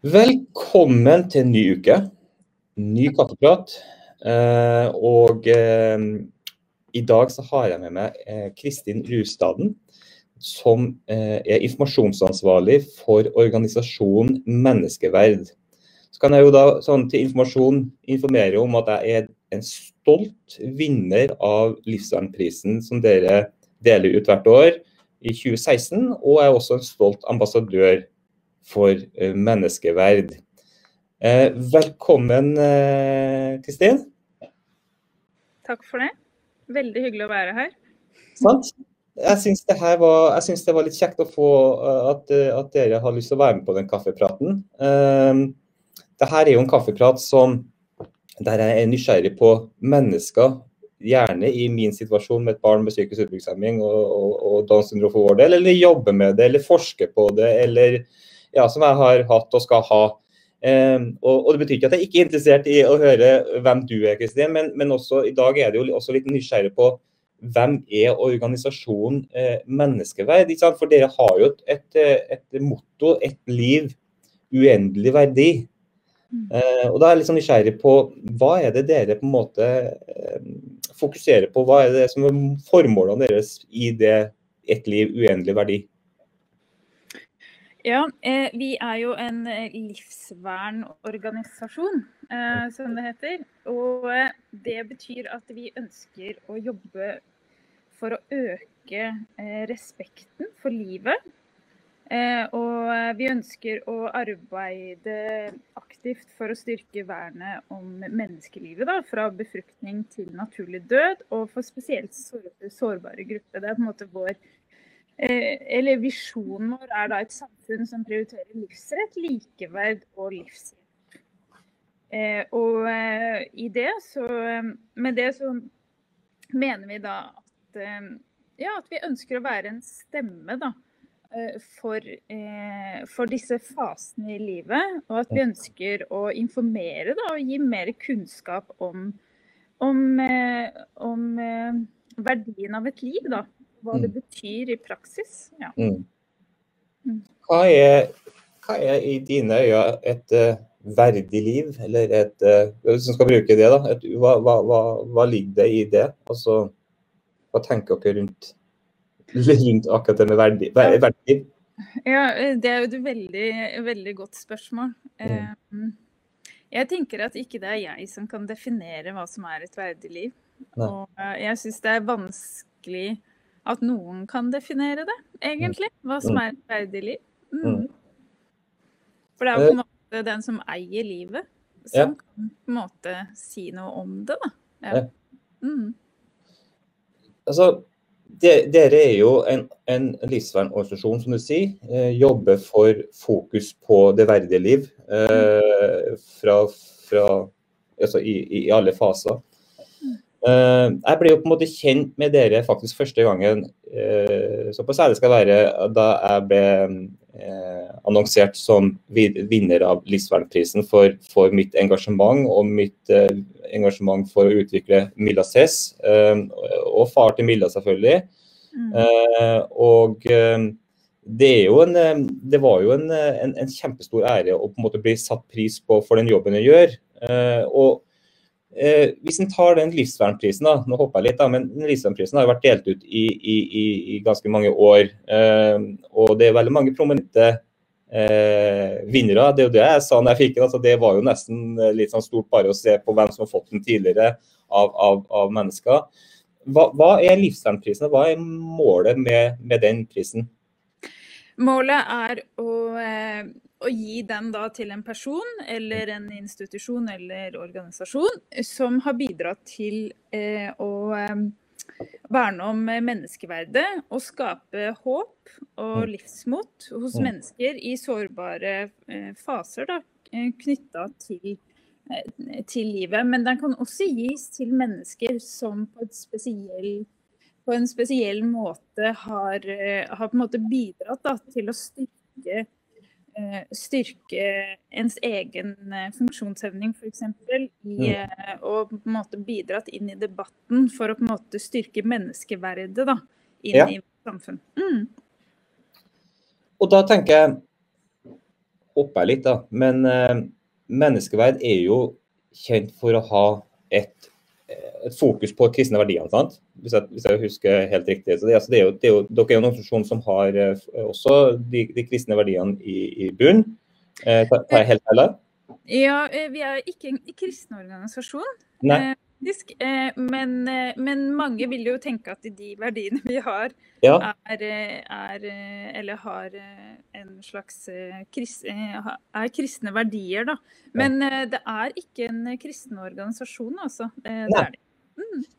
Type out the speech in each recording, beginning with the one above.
Velkommen til en ny uke. Ny katteprat. Eh, og eh, i dag så har jeg med meg eh, Kristin Rustaden, som eh, er informasjonsansvarlig for organisasjonen Menneskeverd. Så kan jeg jo da sånn til informasjon informere om at jeg er en stolt vinner av Livsvernprisen som dere deler ut hvert år i 2016, og er også en stolt ambassadør for eh, menneskeverd. Eh, velkommen, eh, Kristin. Takk for det. Veldig hyggelig å være her. Sant? Jeg syns det, det, var litt kjekt å få at, at, dere har lyst til å være med på den kaffepraten. Dette er jo en kaffeprat som, der jeg er nysgjerrig på mennesker, gjerne i min situasjon med et barn med psykisk utviklingshemming og, og, og Downs syndrom for vår del, eller jobbe med det, eller forske på det, eller ja, som jeg har hatt og skal ha. Um, og, og, Det betyr ikke at jeg ikke er interessert i å høre hvem du er, Kristin, men, men også, i dag er det jo også litt nysgjerrig på hvem er organisasjonen eh, Menneskeverd? For dere har jo et, et, et motto, et liv, uendelig verdi. Mm. Eh, og da er jeg litt sånn nysgjerrig på hva er det dere på en måte eh, fokuserer på? Hva er det som er formålene deres i det et liv, uendelig verdi? Ja, eh, vi er jo en eh, livsvernorganisasjon, eh, som det heter. Og det betyr at vi ønsker å jobbe for å øke respekten for livet. Og vi ønsker å arbeide aktivt for å styrke vernet om menneskelivet. Da, fra befruktning til naturlig død, og for spesielt sårbare grupper. Det er på en måte vår eller visjonen vår er da et samfunn som prioriterer livsrett, likeverd og livshjelp. Eh, og eh, i det så Med det så mener vi da at ja, at vi ønsker å være en stemme da, for, for, disse fasene i livet. Og at vi ønsker å informere da, og gi mer kunnskap om, om, om verdien av et liv. Da hva det mm. betyr i praksis. Ja. Mm. mm. Hva, er, hva, er, i dine øyne et uh, verdig liv, eller et uh, Hvis man skal bruke det, da. Et, hva, hva, hva, ligger det i det? Altså, hva tenker dere rundt, rundt akkurat det med verdig, verdig liv? Ja, Det er jo et veldig, veldig godt spørsmål. Mm. Jeg tenker at ikke det er jeg som kan definere hva som er et verdig liv. Nei. Og jeg syns det er vanskelig at noen kan definere det, egentlig. Hva som mm. er et verdig liv. Mm. mm. For det er jo på en måte den som eier livet, som ja. kan på en måte si noe om det, da. Ja. Mm. Altså, dere er jo en, en livsvernorganisasjon, som du sier. Eh, jobber for fokus på det verdige liv eh, fra, fra, altså i, i, alle faser. Uh, jeg ble jo på en måte kjent med dere faktisk første gangen uh, såpass ærlig skal være da jeg ble uh, annonsert som vinner av Livsvernprisen for, for, mitt engasjement og mitt engasjement for å utvikle Milla Cess, og far til Milla, selvfølgelig. Mm. og det, en, det, var jo en, en, en, kjempestor ære å på en måte bli satt pris på for den jobben jeg gjør. og Eh, hvis en tar den livsvernprisen, da, nå hopper jeg litt da, men livsvernprisen har jo vært delt ut i, i, i ganske mange år. Eh, og det er veldig mange prominente eh, vinnere. Det er jo det jeg sa når jeg fikk den. Altså, det var jo nesten eh, litt sånn stort bare å se på hvem som har fått den tidligere av, av, av mennesker. Hva, hva, er livsvernprisen, hva er målet med, med den prisen? Målet er å å gi den da til en person eller en institusjon eller organisasjon som har bidratt til eh, å eh, verne om menneskeverdet og skape håp og mm. livsmot hos mm. mennesker i sårbare eh, faser eh, knytta til, eh, til, livet. Men den kan også gis til mennesker som på, spesiell, på en spesiell måte har, har på en måte bidratt da, til å styrke styrke ens egen eh, funksjonshevning, f.eks. Mm. Eh, og på en måte bidratt inn i debatten for å på en måte styrke menneskeverdet da, inn ja. i samfunn. Mm. Og da tenker jeg hopper jeg litt, da. Men eh, menneskeverd er jo kjent for å ha et, et fokus på kristne verdiene. sant? Hvis hvis jeg husker helt riktig. Så det, altså, det er jo, det er jo, dere er jo en organisasjon som har eh, også de, de kristne verdiene i, i bunn. Eh, tar jeg helt feil? Ja, eh, vi er ikke en kristen organisasjon. Nei. Faktisk. Eh, Men, eh, men mange vil jo tenke at de verdiene vi har, Ja. er, eh, er Eller har en slags er kristne verdier, da. Men ja. det er ikke en kristen organisasjon, altså. Det Nei. er det.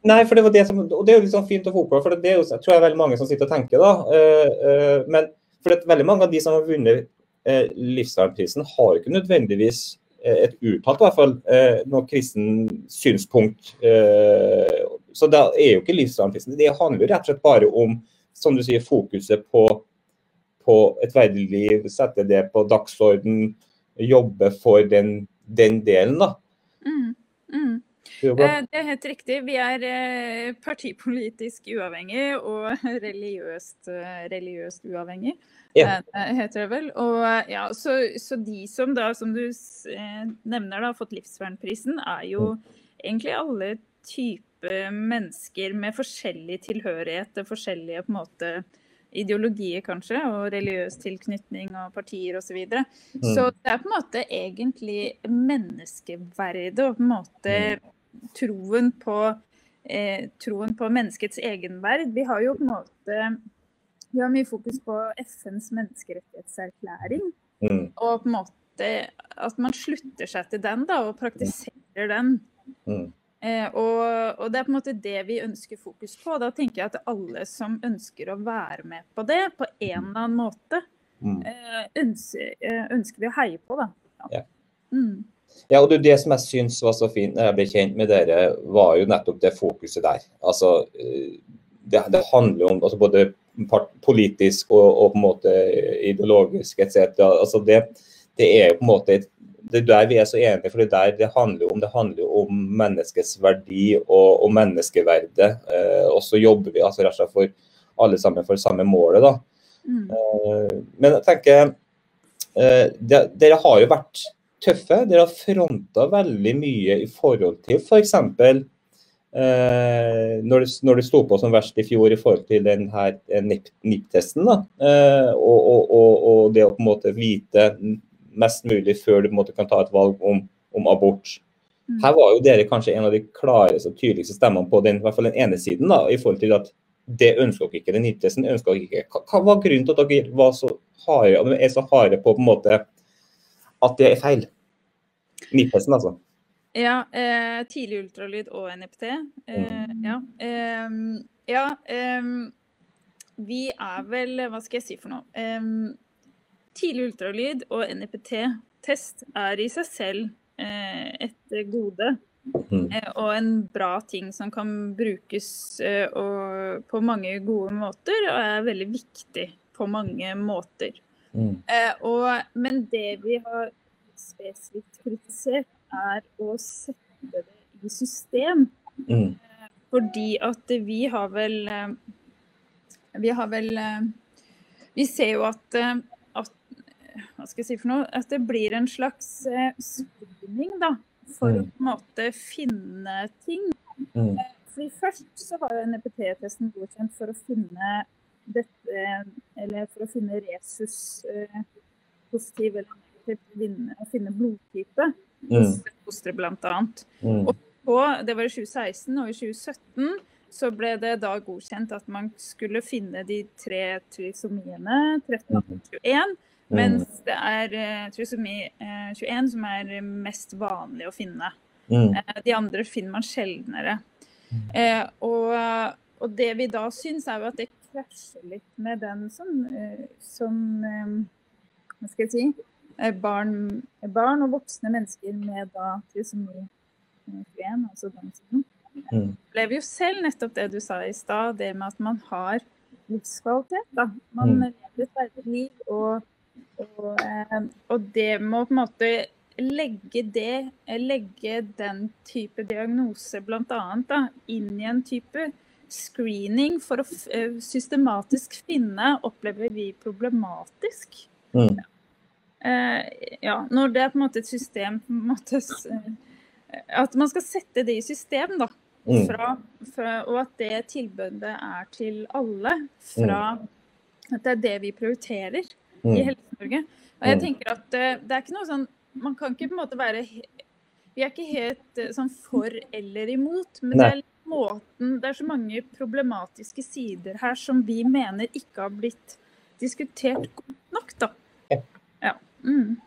Nei, for det var det som, og det er jo litt sånn fint å få på, for det er jo, jeg tror jeg er veldig mange som sitter og tenker da. men for at veldig mange av de som har vunnet eh, livsvernprisen, har jo ikke nødvendigvis et uttalt i hvert fall, eh, noe kristen synspunkt. Eh, så da er jo ikke livsvernprisen. Det handler jo rett og slett bare om, som du sier, fokuset på, på et verdig liv, sette det på dagsorden, jobbe for den, den delen, da. Mm. Mm. Det er. Eh, Det er helt riktig. Vi er eh, partipolitisk uavhengig og religiøst, eh, religiøst uavhengig, Ja. eh, heter det vel. Og ja, så, så de som da, som du nevner, da, har fått livsvernprisen, er jo egentlig alle typer mennesker med forskjellig tilhørighet til forskjellige på en måte ideologier, kanskje, og religiøs tilknytning og partier osv. Så, videre. så det er på en måte egentlig menneskeverdet og på en måte troen på, eh, troen på menneskets egenverd. Vi har jo på en måte vi har mye fokus på FNs menneskerettighetserklæring. Mm, Og på en måte at man slutter seg til den da, og praktiserer den. mm. Eh, og, og det er på en måte det vi ønsker fokus på. Da tenker jeg at alle som ønsker å være med på det på en eller annen måte, Mm. eh, ønsker, eh, ønsker vi å heie på. Da. Ja. Ja, og det, som jeg syns var så fint når jeg ble kjent med dere, var jo nettopp det fokuset der. Altså, eh, det, det handler om altså både politisk og, og på en måte ideologisk etc. Altså det, det er jo på en måte et- det er der vi er så enige, for det er der det handler om. Det handler om menneskets verdi og, og menneskeverdet. Eh, og så jobber vi altså rett og slett for alle sammen for samme målet. da. Mm. Eh, Men jeg tenker eh, de- Dere har jo vært tøffe. Dere har fronta veldig mye i forhold til f.eks. Eh, når, det, når det sto på som verst i fjor i forhold til den her eh, NIPT-testen. da, eh, og, og, og, det å på en måte vite mest mulig før du på en måte kan ta et valg om, om abort. Mm. Her var jo dere kanskje en av de klareste og tydeligste stemmene på den, i hvert fall den ene siden. da, i forhold til at det ønsker dere ikke. Den NIP-testen ønsker dere ikke. Hva var grunnen til at dere var så harde, er så harde på, på en måte at det er feil? NIPT-testen, altså. Ja, eh, tidlig ultralyd og NIPT. Eh, ja. Eh, ja ehm, vi er vel Hva skal jeg si for noe? Ehm, tidlig ultralyd og NIPT-test er i seg selv eh, et gode. Mm. eh, og en bra ting som kan brukes eh, og, på mange gode måter, og er veldig viktig på mange måter. Mm. Eh, og, men det vi har spesifikt kritisert, er å sette det i system. Mm. Fordi at vi har vel eh, Vi har vel eh, Vi ser jo at, eh, at Hva skal jeg si for noe? At det blir en slags spinning da. For å Mm. på en måte finne ting. Mm. Fordi først så var jo NEPT-testen godkjent for å finne dette Eller for å finne resus eh, positiv eller negativ å finne blodtype Mm. hos fosteret blant annet. Mm. Og det var i 2016, og i 2017 så ble det da godkjent at man skulle finne de tre trisomiene, 13, 18, 21. Mens det er eh, trisomi eh, 21 som er mest vanlig å finne. Mm. Eh, de andre finner man sjeldnere. Eh, og, og det vi da syns, er jo at det krasjer litt med den som, eh, som eh, Hva skal jeg si? eh, Barn, barn og voksne mennesker med da trisomi eh, 21, altså siden Mm. opplever jo selv nettopp det du sa i stad, det med at man har livskvalitet. Da. Man Mm. lever et verdig liv, og, og, og det må på en måte legge det, legge den type diagnose bl.a. inn i en type screening for å eh, systematisk finne, opplever vi problematisk. Mm. eh, ja, når det er på en måte et system måte, At man skal sette det i system, da. Mm. Fra, fra, og at det tilbudet er til alle. Fra mm. at det er det vi prioriterer mm. i Helse-Norge. Og jeg mm. tenker at det, er ikke noe sånn Man kan ikke på en måte være Vi er ikke helt sånn for eller imot, men Nei. det er måten Det er så mange problematiske sider her som vi mener ikke har blitt diskutert godt nok, da. Ja. Mm.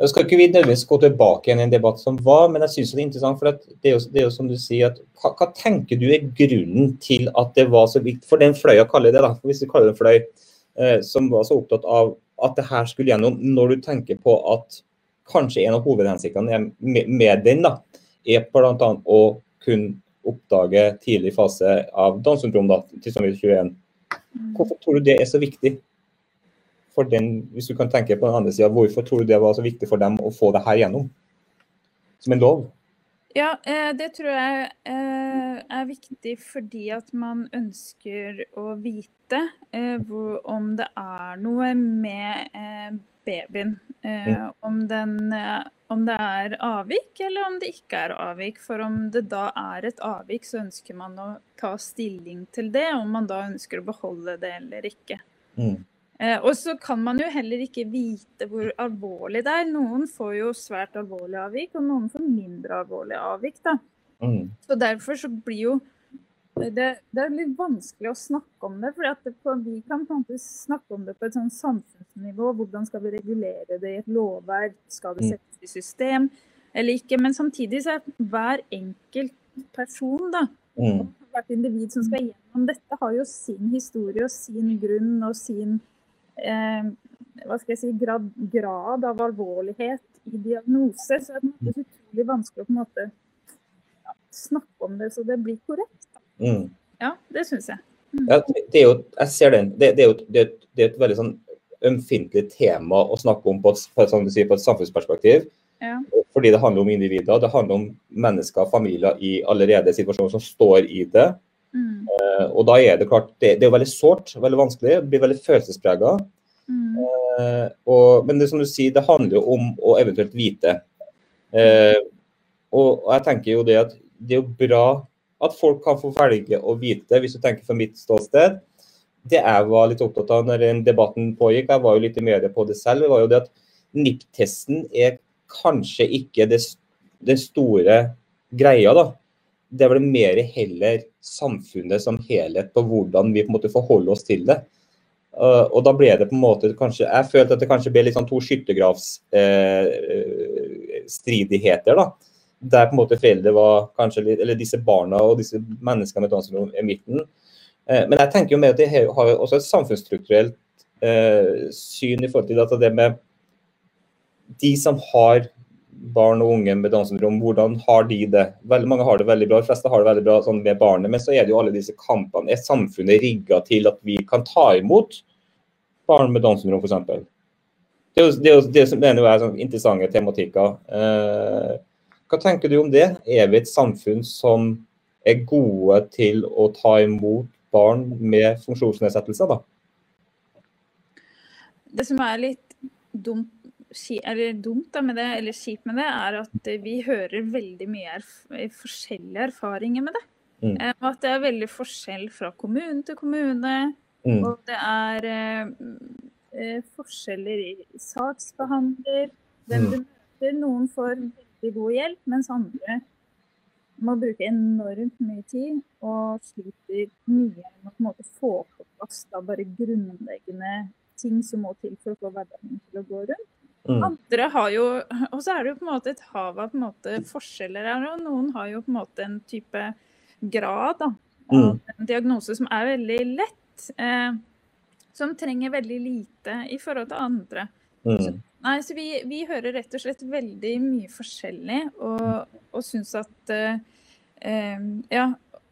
Jeg skal ikke vi nødvendigvis gå tilbake igjen i en debatt som var, men jeg syns det er interessant. for det er, jo, det er jo som du sier, at hva, hva, tenker du er grunnen til at det var så viktig for den fløya, kaller det da, hvis vi kaller det en fløy, eh, som var så opptatt av at det her skulle gjennom, når du tenker på at kanskje en av hovedhensiktene med, med den da, er bl.a. å kunne oppdage tidlig fase av Downs syndrom da, til 21. Mm. Hvorfor tror du det er så viktig? For den, hvis du kan tenke på den andre sida, Hvorfor tror du det var så viktig for dem å få det her gjennom? Som en lov? Ja, eh, det tror jeg eh, er viktig fordi at man ønsker å vite eh, om det er noe med babyen. Mm. Om den om det er avvik, eller om det ikke er avvik. For om det da er et avvik, så ønsker man å ta stilling til det, om man da ønsker å beholde det eller ikke. Mm. Eh, og så kan man jo heller ikke vite hvor alvorlig det er. Noen får jo svært alvorlig avvik, og noen får mindre alvorlig avvik. da. Mm. Så derfor så blir jo det, det, er litt vanskelig å snakke om det. For vi kan på en måte snakke om det på et sånn samfunnsnivå. Hvordan skal vi regulere det i et lovverk? Skal det mm. settes i system eller ikke? Men samtidig så er hver enkelt person, da, mm. hvert individ som skal gjennom dette, har jo sin historie og sin grunn og sin eh, hva skal jeg si, grad, grad, av alvorlighet i diagnose. Så det er det utrolig vanskelig å på en måte snakke om det så det blir korrekt. Mm. Ja, det syns jeg. Mm. Ja, det er jo, jeg ser den. Det, det, er jo det, det er et veldig sånn ømfintlig tema å snakke om på et, på et, sier, på et samfunnsperspektiv. Ja. Fordi det handler om individer, det handler om mennesker, familier i allerede situasjoner som står i det. Mm. Uh, og da er det klart, det, det er veldig sårt, veldig vanskelig, det blir veldig følelsesprega. Mm. Uh, men det som du sier, det handler jo om å eventuelt vite. Uh, og, og jeg tenker jo det at det er jo bra at folk kan få velge å vite, hvis du tenker fra mitt ståsted. Det jeg var litt opptatt av når debatten pågikk, jeg var jo litt i media på det selv, var jo det at NIP-testen er kanskje ikke det, det, store greia. da. Det er vel mer heller samfunnet som helhet på hvordan vi på en måte forholder oss til det. Uh, og da ble det på en måte kanskje Jeg følte at det kanskje ble litt sånn to skyttergravsstridigheter. Uh, da der på en måte foreldre var kanskje litt, eller disse barna og disse menneskene med Downs syndrom i midten. Eh, men jeg tenker jo mer at det har også et samfunnsstrukturelt eh, syn i forhold til at det med de som har barn og unge med Downs hvordan har de det? Veldig mange har det veldig bra, de fleste har det veldig bra sånn med barnet, men så er det jo alle disse kampene. Er samfunnet rigga til at vi kan ta imot barn med Downs syndrom, f.eks.? Det er jo det, er jo, det som mener jeg er sånn interessante tematikker. Eh, hva tenker du om det? Er vi et samfunn som er gode til å ta imot barn med funksjonsnedsettelser, da? Det som er litt dumt, eller dumt med det, eller kjipt med det, er at vi hører veldig mye erf forskjellige erfaringer med det. Mm. Eh, at det er veldig forskjell fra kommune til kommune. Mm. Og det er eh, eh forskjeller i saksbehandler, hvem mm. du møter. Noen får veldig god hjelp, mens andre må bruke enormt mye tid og sliter mye med å på en måte få på plass da bare grunnleggende ting som må til for å få hverdagen til å gå rundt. Mm. Andre har jo Og så er det jo på en måte et hav av på en måte forskjeller her. Og noen har jo på en måte en type grad da, av mm. en diagnose som er veldig lett. Eh, som trenger veldig lite i forhold til andre. Mm. Så Nei, så vi, vi, hører rett og slett veldig mye forskjellig, og, og syns at uh, um, Ja.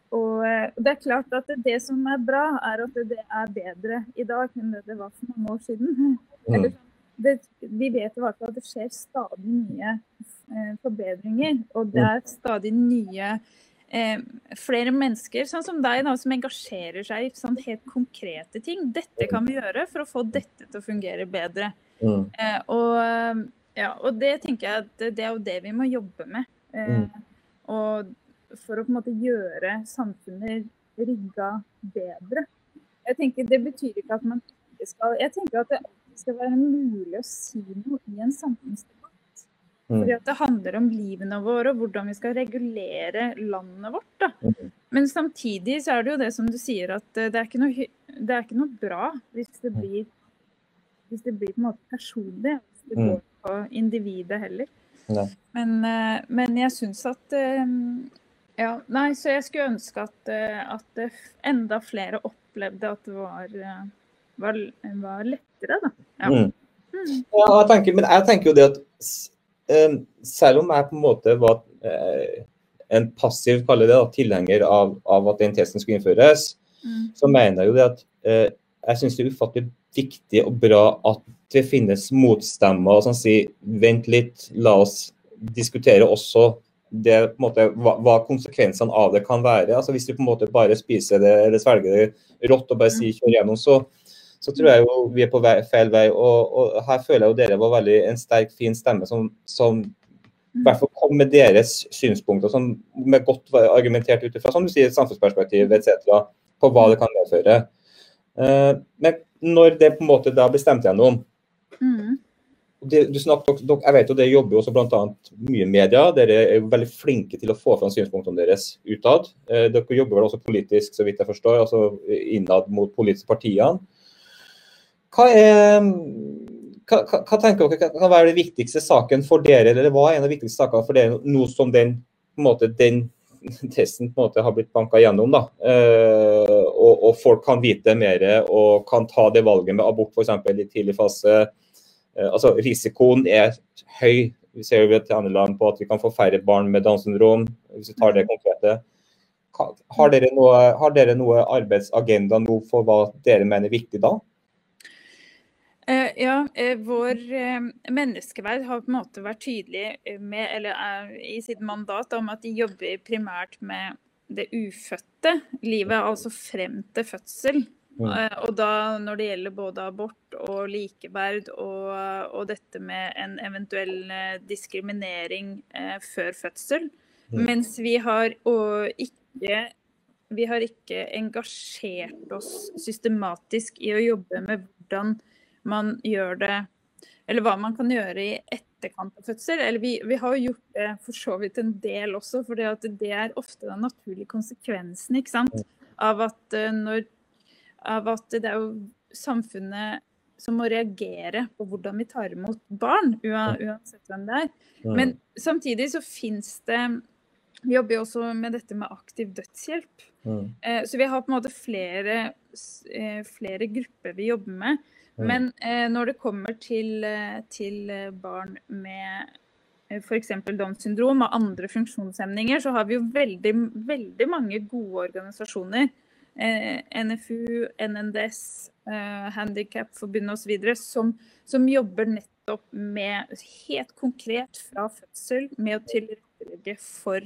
Og uh, det er klart at det, som er bra, er at det er bedre i dag enn det det var for mange år siden. Mm. Eller, det, vi vet i hvert fall at det skjer stadig nye eh, forbedringer. Og det mm. er stadig nye flere mennesker, sånn som deg, da, som engasjerer seg i sånn helt konkrete ting. Dette kan vi gjøre for å få dette til å fungere bedre. Mm. Eh, og, ja, og det tenker jeg at det er jo det vi må jobbe med. Eh, Mm. Og for å på en måte gjøre samfunnet rigga bedre. Jeg tenker Det betyr ikke at man ikke skal Jeg tenker at det alltid skal være mulig å si noe i en samfunnsdebatt. Mm. Fordi at det handler om livene våre og hvordan vi skal regulere landet vårt. da. Mm. Men samtidig så er det jo det som du sier, at eh, det er ikke noe, det er ikke noe bra hvis det Mm. blir hvis det blir på en måte personlig. Hvis det Mm. går på individet heller. Men, eh, men jeg syns at eh, Ja, nei, så jeg skulle ønske at, eh, at enda flere opplevde at det var, var, var lettere, da. Ja. Mm. Mm. Ja, jeg tenker, men jeg tenker jo det at selv om jeg på en måte var en passiv kaller det da, tilhenger av, av at den testen skulle innføres, Mm. så mener jeg jo det at eh, jeg syns det er ufattelig viktig og bra at det finnes motstemmer som sier vent litt, la oss diskutere også det, måte, hva, hva konsekvensene av det kan være. altså Hvis du på en måte bare spiser det eller svelger det rått og bare sier kjør gjennom, så, så tror jeg jo vi er på vei, feil vei. Og, og her føler jeg jo dere var veldig en sterk, fin stemme som, som i hvert fall kom med deres synspunkter, som med godt argumentert ut ifra, som du sier, samfunnsperspektiv etc., på hva det kan medføre. Eh, men når det på en måte da blir stemt gjennom Mm. det, du Jeg vet jo dere jobber jo også annet mye i media. Dere er jo veldig flinke til å få fram synspunktene deres utad. Eh, dere jobber vel også politisk, så vidt jeg forstår, altså innad mot politiske partiene. Hva, er, hva, hva tenker dere kan være den viktigste saken for dere, eller hva er en av de viktigste sakene for dere nå som den, på en måte, den testen på en måte har blitt banka gjennom, da. Eh, og, og folk kan vite mer og kan ta det valget med abort f.eks. i tidlig fase. Eh, altså Risikoen er høy. Vi ser jo til andre land på at vi kan få færre barn med Downs syndrom. hvis vi tar det konkrete. Har dere noe, har dere noe arbeidsagenda nå for hva dere mener er viktig da? Eh, ja, eh, vår eh, menneskeverd har på en måte vært tydelig med, eller er i sitt mandat om at de jobber primært med det ufødte livet, altså frem til fødsel. Og da når det gjelder både abort og likeverd og, og dette med en eventuell diskriminering eh, før fødsel. Mm. Mens vi har ikke vi har ikke engasjert oss systematisk i å jobbe med hvordan man gjør det Eller hva man kan gjøre i etterkant av fødsel. Eller vi, vi har jo gjort det for så vidt en del også, for det er ofte den naturlige konsekvensen ikke sant? Av, at, eh, når, av at det er jo samfunnet som må reagere på hvordan vi tar imot barn, uansett hvem det er. Men samtidig så fins det Vi jobber jo også med dette med aktiv dødshjelp. Eh, Så vi har på en måte flere, eh, flere grupper vi jobber med. Men eh, når det kommer til, eh, til eh, barn med f.eks. Downs syndrom og andre funksjonshemninger, så har vi jo veldig, veldig mange gode organisasjoner. Eh, NFU, NNDS, eh, Handikapforbundet osv. Som, som jobber nettopp med helt konkret fra fødsel med å tilrettelegge for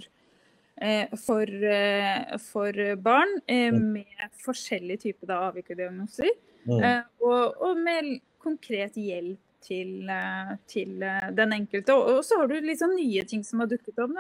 eh, for, eh, for barn med forskjellige typer da, avvik og diagnoser. Mm. Eh, og, og med konkret hjelp til, eh, til eh, den enkelte. Og, og så har du litt sånn nye ting som har dukket opp.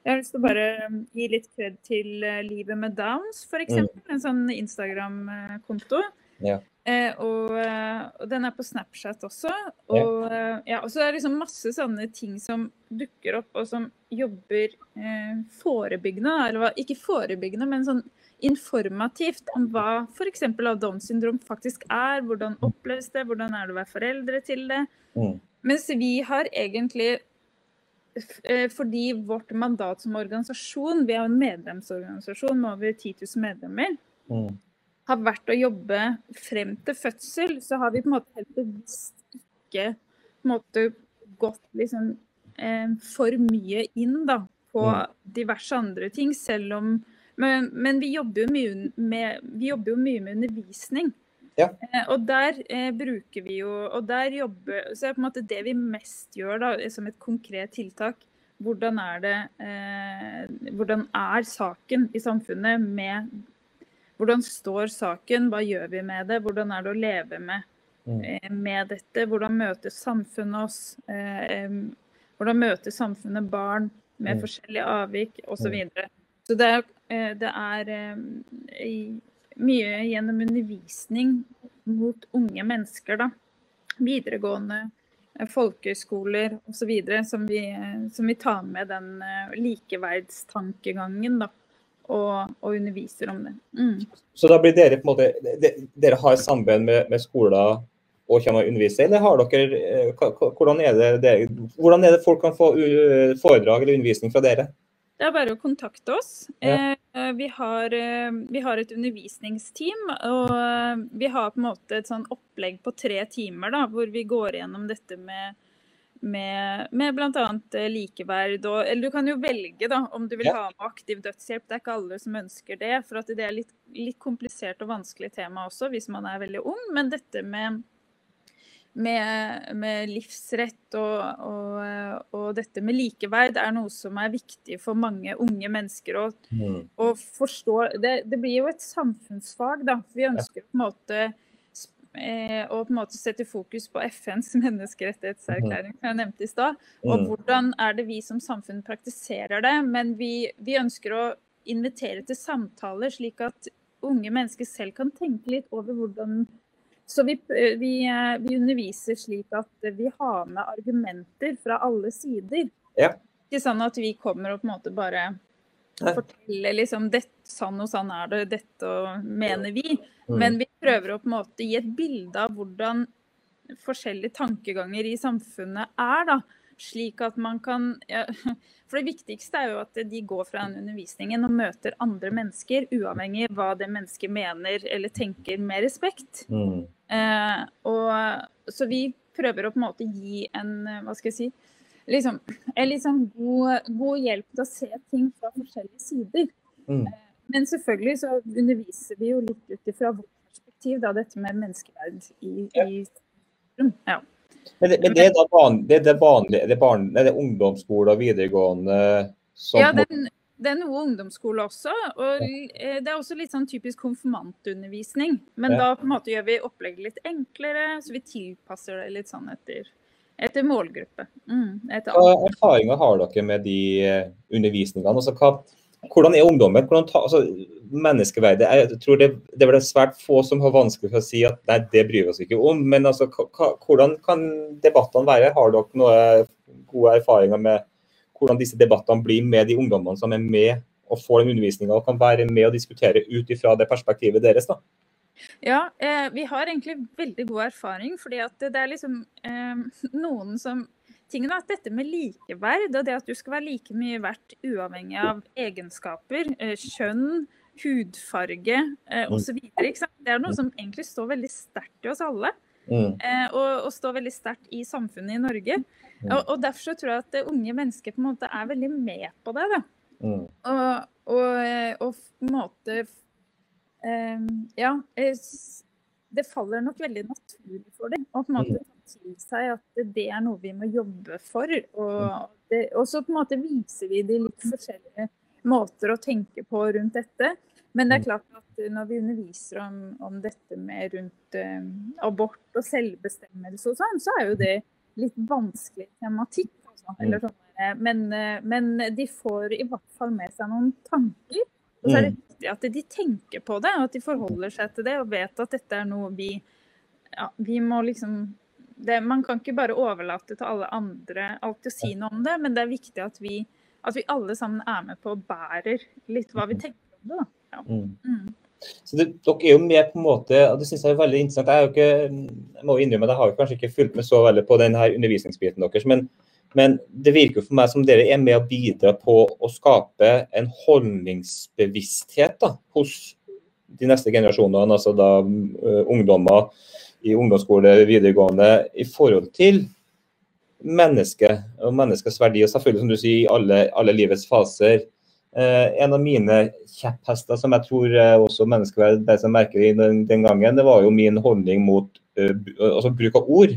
Jeg har lyst til å bare um, gi litt kred til Livet med Downs, f.eks. En sånn Instagram-konto. Ja. Eh, og, eh, og den er på Snapchat også. Og, eh, ja, og så er det liksom masse sånne ting som dukker opp, og som jobber eh, forebyggende. Eller ikke forebyggende, men sånn informativt om hva f.eks. av Downs syndrom faktisk er. Hvordan oppleves det, hvordan er det å være foreldre til det. Mm. Mens vi har egentlig fordi vårt mandat som organisasjon, vi er en medlemsorganisasjon med over 10 000 medlemmer, Mm. Har vært å jobbe frem til fødsel, så har vi på en måte helt bevisst ikke måte gått liksom eh, for mye inn da, på Mm. diverse andre ting, selv om men, men vi, jobber jo mye med, vi jobber jo mye med undervisning. Ja. Eh, og der eh, bruker vi jo Og der jobber Så er på en måte det vi mest gjør da, som et konkret tiltak, hvordan er det eh, Hvordan er saken i samfunnet med hvordan står saken, hva gjør vi med det, hvordan er det å leve med mm. med dette. Hvordan møter samfunnet oss? Hvordan møter samfunnet barn med mm. forskjellige avvik osv. Så, videre. så det er, det er mye gjennom undervisning mot unge mennesker, da. Videregående, folkehøyskoler osv. Som, vi, som vi tar med den likeverdstankegangen, da og, og underviser om det. Mm. Så da blir dere på en måte Dere har samarbeid med, med skoler og kommer og underviser, eller har dere eh, hvordan er, det, hvordan er det folk kan få foredrag eller undervisning fra dere? Det er bare å kontakte oss. Ja. Eh, vi, har, eh, vi, har, et undervisningsteam. Og vi har på en måte et sånn opplegg på tre timer da, hvor vi går gjennom dette med med, med bl.a. Eh, likeverd. Og, eller du kan jo velge da, om du vil ja. ha med aktiv dødshjelp. Det er ikke alle som ønsker det. For det er litt, litt, komplisert og vanskelig tema også hvis man er veldig ung. Men dette med, med, med livsrett og, og, og, dette med likeverd er noe som er viktig for mange unge mennesker å, mm. forstå. Det, det, blir jo et samfunnsfag, da. Vi ønsker på en måte Eh, og på en måte sette fokus på FNs menneskerettighetserklæring, som jeg nevnte i stad. Og mm. hvordan er det vi som samfunn praktiserer det. Men vi, vi, ønsker å invitere til samtaler, slik at unge mennesker selv kan tenke litt over hvordan Så vi, vi, vi underviser slik at vi har med argumenter fra alle sider. Ja. Ikke sånn at vi kommer og på en måte bare forteller liksom dette, sånn og sånn er det, dette mener vi. Mm. Men vi prøver å på en måte gi et bilde av hvordan forskjellige tankeganger i samfunnet er. da, Slik at man kan ja, For det viktigste er jo at de går fra den undervisningen og møter andre mennesker, uavhengig av hva det mennesket mener eller tenker med respekt. Mm. Eh, og Så vi prøver å på en måte gi en hva skal jeg si, liksom, liksom god, god, hjelp til å se ting fra forskjellige sider. Mm. Eh, men selvfølgelig så underviser vi jo litt ut ifra vårt perspektiv, da, dette med menneskeverd i, i ja. Men, det, men det, er da van, det, er det vanlige, det, barn, det er ungdomsskole og videregående som Ja, den, det er noe ungdomsskole også. Og det er også litt sånn typisk konfirmantundervisning. Men ja. da på en måte gjør vi opplegget litt enklere, så vi tilpasser det litt sånn etter, etter målgruppe. Mm, Hva erfaringer har dere med de eh, undervisningene? Altså, hva, hvordan er ungdommen? Hvordan ta, altså, menneskeverdet Jeg tror det, det er svært få som har vanskelig for å si at nei, det bryr vi oss ikke om. Men altså, hvordan kan debattene være? Har dere noen gode erfaringer med hvordan disse debattene blir med de ungdommene som er med og får den undervisninga og kan være med og diskutere ut ifra det perspektivet deres? da? Ja, eh, vi har egentlig veldig god erfaring. fordi at det er liksom eh, noen som tingen er at dette med likeverd og det at du skal være like mye verdt uavhengig av egenskaper, eh, kjønn, hudfarge eh, osv. Det er noe som egentlig står veldig sterkt i oss alle. Mm. Eh, og, og, står veldig sterkt i samfunnet i Norge. Mm. Og, og, Derfor så tror jeg at unge mennesker på en måte er veldig med på det. da. Mm. Og, og, eh, og, på en måte eh, Ja. Det faller nok veldig naturlig for dem å på en måte mm. ta til seg at det er noe vi må jobbe for. Og, mm. det, og så på en måte viser vi de litt forskjellige måter å tenke på rundt dette. Men det er mm. klart at når vi underviser om, om dette med rundt eh, abort og selvbestemmelse og sånn, så er jo det litt vanskelig tematikk. Altså. Mm. Sånn, eh, men, eh, men, de får i hvert fall med seg noen tanker. Og så er det mm. viktig at de tenker på det, og at de forholder seg til det og vet at dette er noe vi ja, vi må liksom det, Man kan ikke bare overlate til alle andre alltid å si noe om det, men det er viktig at vi, at vi alle sammen er med på og bærer litt hva vi tenker om det. da. Ja. Mm. Så det, Dere er jo med på en måte, og det synes jeg er veldig interessant. Jeg, jo ikke, jeg må innrømme at jeg har kanskje ikke fulgt med så veldig på denne undervisningsbiten deres. Men, men, det virker for meg som dere er med å bidra på å skape en holdningsbevissthet da, hos de neste generasjonene, altså da uh, ungdommer i ungdomsskole, videregående, i forhold til mennesket og menneskets verdi. Og selvfølgelig, som du sier, i alle, alle livets faser. Uh, en av mine kjepphester, som jeg tror uh, også som merker den, den, gangen, det var jo min holdning mot altså bruk av ord.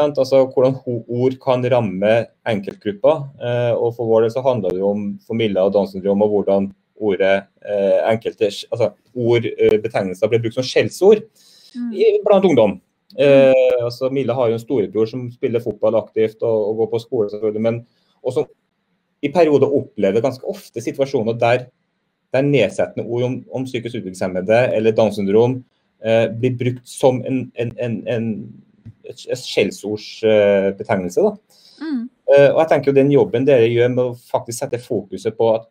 Altså Hvordan ord kan ramme enkeltgrupper. Uh, og For vår del så handler det jo om Milla og Downs syndrom og hvordan ordet uh, enkelte, altså ord, betegnelser blir brukt som skjellsord mm. blant ungdom. Eh, altså Mille har jo en storebror som spiller fotball aktivt og, og går på skole, selvfølgelig, men også i perioder opplever ganske ofte situasjoner der, der nedsettende ord om, om psykisk utviklingshemmede eller Downs syndrom eh, blir brukt som en, en, en, en et, et skjellsordsbetegnelse. Mm. Mm. Eh, og jeg tenker jo Den jobben dere gjør med å faktisk sette fokuset på at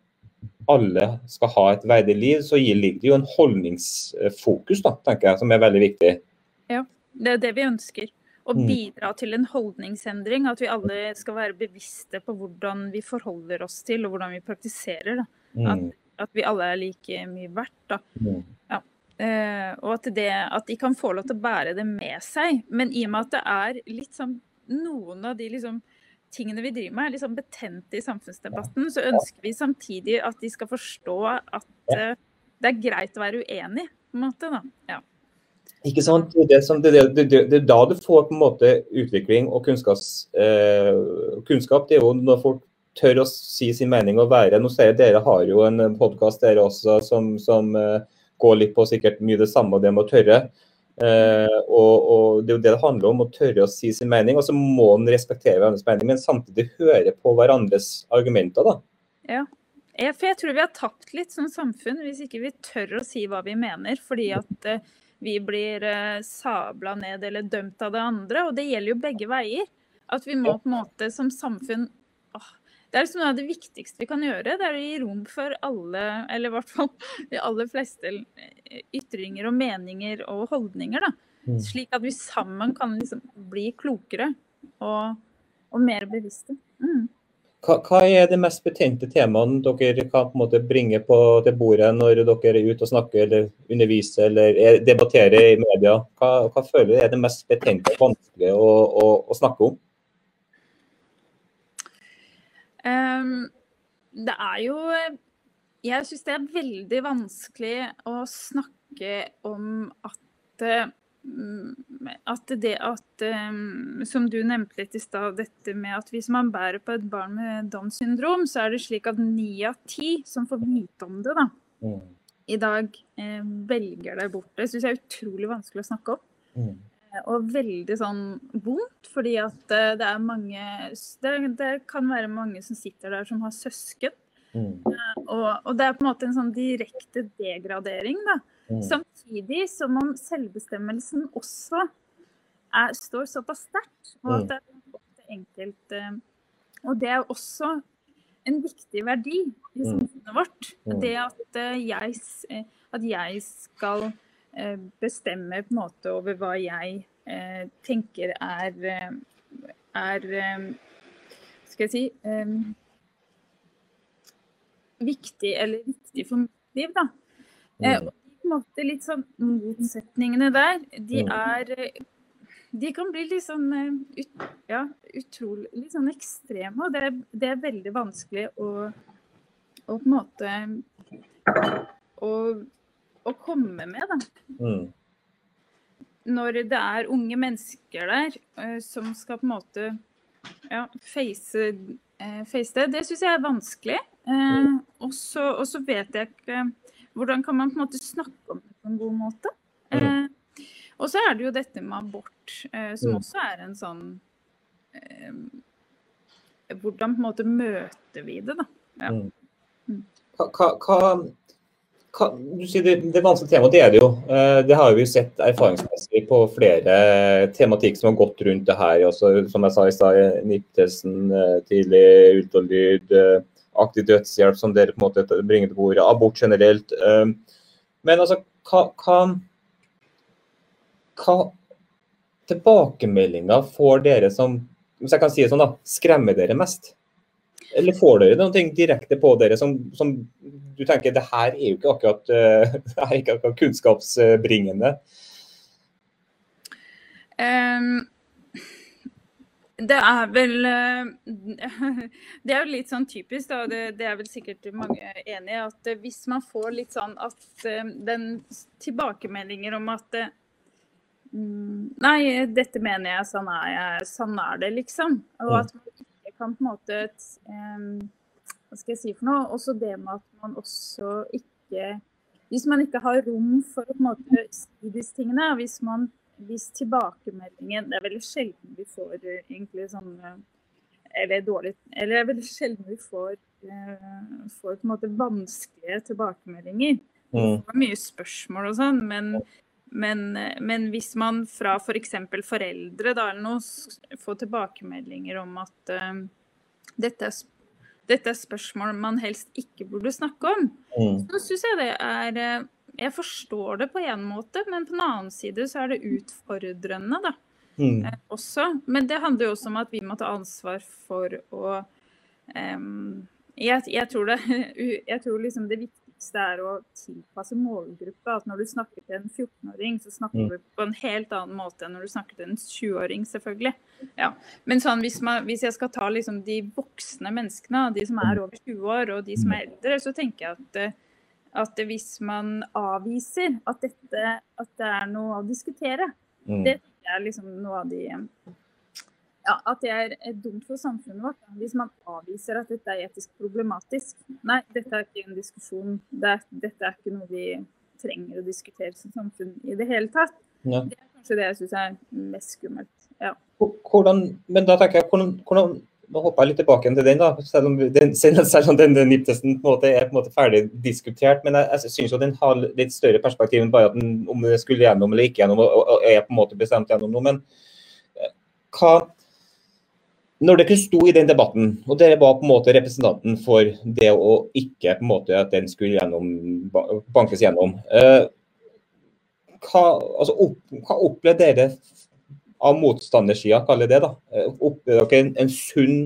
alle skal ha et verdig liv, så ligger det jo en holdningsfokus da, tenker jeg, som er veldig viktig. Ja, det er det vi ønsker. Å Mm. bidra til en holdningsendring. At vi alle skal være bevisste på hvordan vi forholder oss til, og hvordan vi praktiserer. Mm. At vi alle er like mye verdt. Da. Mm. Eh, og at, det, at de kan få lov til å bære det med seg. Men i og med at det er litt sånn Noen av de liksom, tingene vi driver med, er sånn betente i samfunnsdebatten, så ønsker vi samtidig at de skal forstå at eh, det er greit å være uenig, på en måte. Da. Ja. Ikke sant? Det er, da du får på en måte utvikling og kunnskaps, eh, kunnskap. Det er jo når folk tør å si sin mening og være Nå ser jeg dere har jo en podkast dere også som, som eh, går litt på sikkert mye det samme, det med å tørre. Eh, og, og Det er jo det det handler om, å tørre å si sin mening. Og så må en respektere hverandres mening, men samtidig høre på hverandres argumenter. da. Jeg, for jeg tror vi har tapt litt som samfunn hvis ikke vi tør å si hva vi mener. Fordi at eh, vi blir eh, sabla ned eller dømt av det andre. Og det gjelder jo begge veier. At vi må på en måte som samfunn Det er liksom noe av det viktigste vi kan gjøre. Det er å gi rom for alle, eller i hvert fall de aller fleste eh, ytringer og meninger og holdninger. da. Mm. Slik at vi sammen kan liksom bli klokere og, og mer bevisste. Mm. Hva, hva er de mest betente temaene dere kan på en måte bringe på til bordet når dere er ute og snakker eller underviser eller er, debatterer i media? Hva, hva føler dere er det mest betente og vanskelige å, å, å snakke om? Ehm, det er jo Jeg syns det er veldig vanskelig å snakke om at mm, at det at um, Som du nevnte litt i stad, dette med at hvis man bærer på et barn med Downs syndrom, så er det slik at ni av ti som får vite om det da, Mm. i dag, eh, velger det bort. Det syns jeg er utrolig vanskelig å snakke om. Mm. Eh, Og veldig sånn vondt, fordi at eh, det er mange det, det kan være mange som sitter der som har søsken. Mm. Og, og det er på en måte en sånn direkte degradering, da. Mm. Samtidig som om selvbestemmelsen også er, står såpass sterkt, og Mm. at det er enkelt eh, Og det er også en viktig verdi i Mm. samfunnet vårt. Mm. Det at, eh, jeg, eh, at jeg skal eh, bestemme på en måte over hva jeg eh, tenker er, eh, er eh, Skal jeg si eh, viktig eller viktig for mitt liv, da. Eh, Mm. og på en måte litt sånn motsetningene der, de Mm. er eh, De kan bli litt sånn eh, ut, ja, utrolig litt sånn ekstreme, og det, er- det er veldig vanskelig å, å på en måte å, å komme med, da. Mm. Når det er unge mennesker der uh, som skal på en måte ja, face, uh, face det, det syns jeg er vanskelig. Uh, og så vet jeg ikke Hvordan kan man på en måte snakke om det på en god måte? Eh, og så er det jo dette med abort, eh, som Mm. også er en sånn Hvordan på en måte møter vi det, da? Ja. Mm. Mm. Hva, hva, hva, hva, du sier det, det er vanskelig tema, det er det jo. Eh, Det har vi sett erfaringsmessig på flere tematikk som har gått rundt det her. Også, som jeg sa i stad, NIPT-testen, eh, tidlig ultralyd, eh, aktiv dødshjelp som dere på en måte bringer til bordet, abort generelt. eh. Men altså, hva, hva, hva tilbakemeldinger får dere som hvis jeg kan si det sånn da, skremmer dere mest? Eller får dere noe direkte på dere som, som du tenker det her er jo ikke akkurat, uh, er ikke akkurat kunnskapsbringende? Um, det er vel eh, Det er jo litt sånn typisk, da. Det, det er vel sikkert mange enig i. At eh, hvis man får litt sånn at den tilbakemeldinger om at mm, Nei, dette mener jeg, sånn er jeg, sånn er det, liksom. Og at man kan på en måte eh, Hva skal jeg si for noe? Også det med at man også ikke Hvis man ikke har rom for å på en måte si disse tingene, hvis man hvis tilbakemeldingen Det er veldig sjelden vi får egentlig sånne Eller dårlig Eller det er veldig sjelden vi får, uh, får på en måte vanskelige tilbakemeldinger. Mm. Det får mye spørsmål og sånn, men, men, men, hvis man fra f.eks. For foreldre da, eller noe får tilbakemeldinger om at uh, dette er dette er spørsmål man helst ikke burde snakke om. Mm. Så syns jeg det er eh, Jeg forstår det på en måte, men på en annen side så er det utfordrende, da. Mm. Uh, også. Men det handler jo også om at vi må ta ansvar for å um, jeg, jeg, tror det, jeg tror liksom det viktige viktigste er å tilpasse målgruppe. At når du snakker til en 14-åring, så snakker mm. du på en helt annen måte enn når du snakker til en 20-åring, selvfølgelig. Ja. Men sånn, hvis, man, hvis, jeg skal ta liksom de voksne menneskene, de som er over 20 år og de som er eldre, så tenker jeg at, at hvis man avviser at, dette, at det er noe å diskutere, mm. det er liksom noe av de ja, at det er dumt for samfunnet vårt hvis man avviser at dette er etisk problematisk. Nei, dette er ikke en diskusjon. Det er, dette er ikke noe vi trenger å diskutere som samfunn i det hele tatt. Ja. Det er kanskje det jeg syns er mest skummelt. Ja. Hvordan, men da tenker jeg, hvordan, hvordan nå hopper jeg litt tilbake til den, da, selv om, den, selv om den, den NIPTesten på en måte er på en måte ferdig diskutert. Men jeg, jeg syns den har litt større perspektiv enn bare at den, om det skulle gjennom eller ikke gjennom, og, og er på en måte bestemt gjennom noe. Men eh, hva, når dere sto i den debatten, og dere var på en måte representanten for det å ikke på en måte at den skulle gjennom, bankes gjennom, eh, hva, altså, opp, hva opplevde dere av motstandersida, kaller det da? Eh, opplevde dere en, en, sunn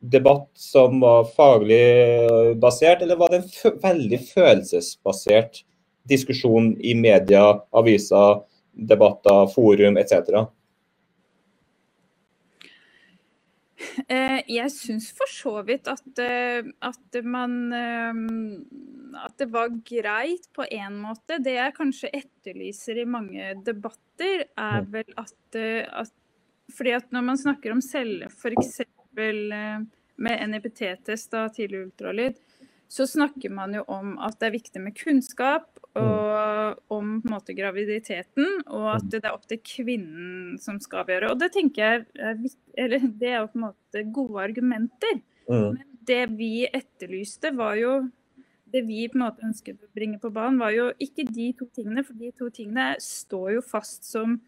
debatt som var faglig basert, eller var det en veldig følelsesbasert diskusjon i media, aviser, debatter, forum etc.? Eh, jeg syns for så vidt at, eh, at, man eh, At det var greit på én måte. Det jeg kanskje etterlyser i mange debatter, er vel at, at fordi at når man snakker om celle, f.eks. med NIPT-test tidlig ultralyd, så snakker man jo om at det er viktig med kunnskap og, mm. om på en måte, graviditeten, og at mm. det er opp til kvinnen som skal avgjøre. Og det tenker jeg er, eller, det er jo på en måte gode argumenter. Mm. Men det vi etterlyste, var jo det vi på en måte ønsket å bringe på banen, var jo ikke de to tingene, for de to tingene står jo fast som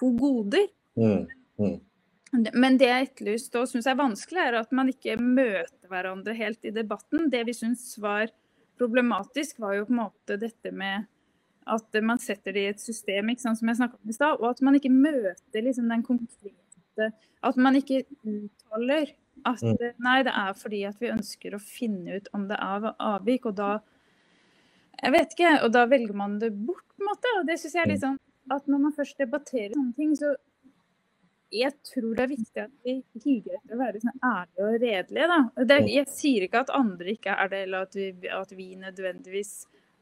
to goder. Mm. Mm. Men det jeg etterlyste og syns er vanskelig, er at man ikke møter hverandre helt i debatten. Det vi syns var problematisk, var jo på en måte dette med at man setter det i et system, ikke sant, som jeg snakka om i stad, og at man ikke møter liksom den konkrete At man ikke uttaler at mm. nei, det er fordi at vi ønsker å finne ut om det er avvik, og da Jeg vet ikke, og da velger man det bort, på en måte. Og det syns jeg er litt sånn at når man først debatterer sånne ting, så jeg tror det er viktig at vi higer etter å være sånn ærlige og redelige. Da. jeg sier ikke at andre ikke er det, eller at vi, at vi, nødvendigvis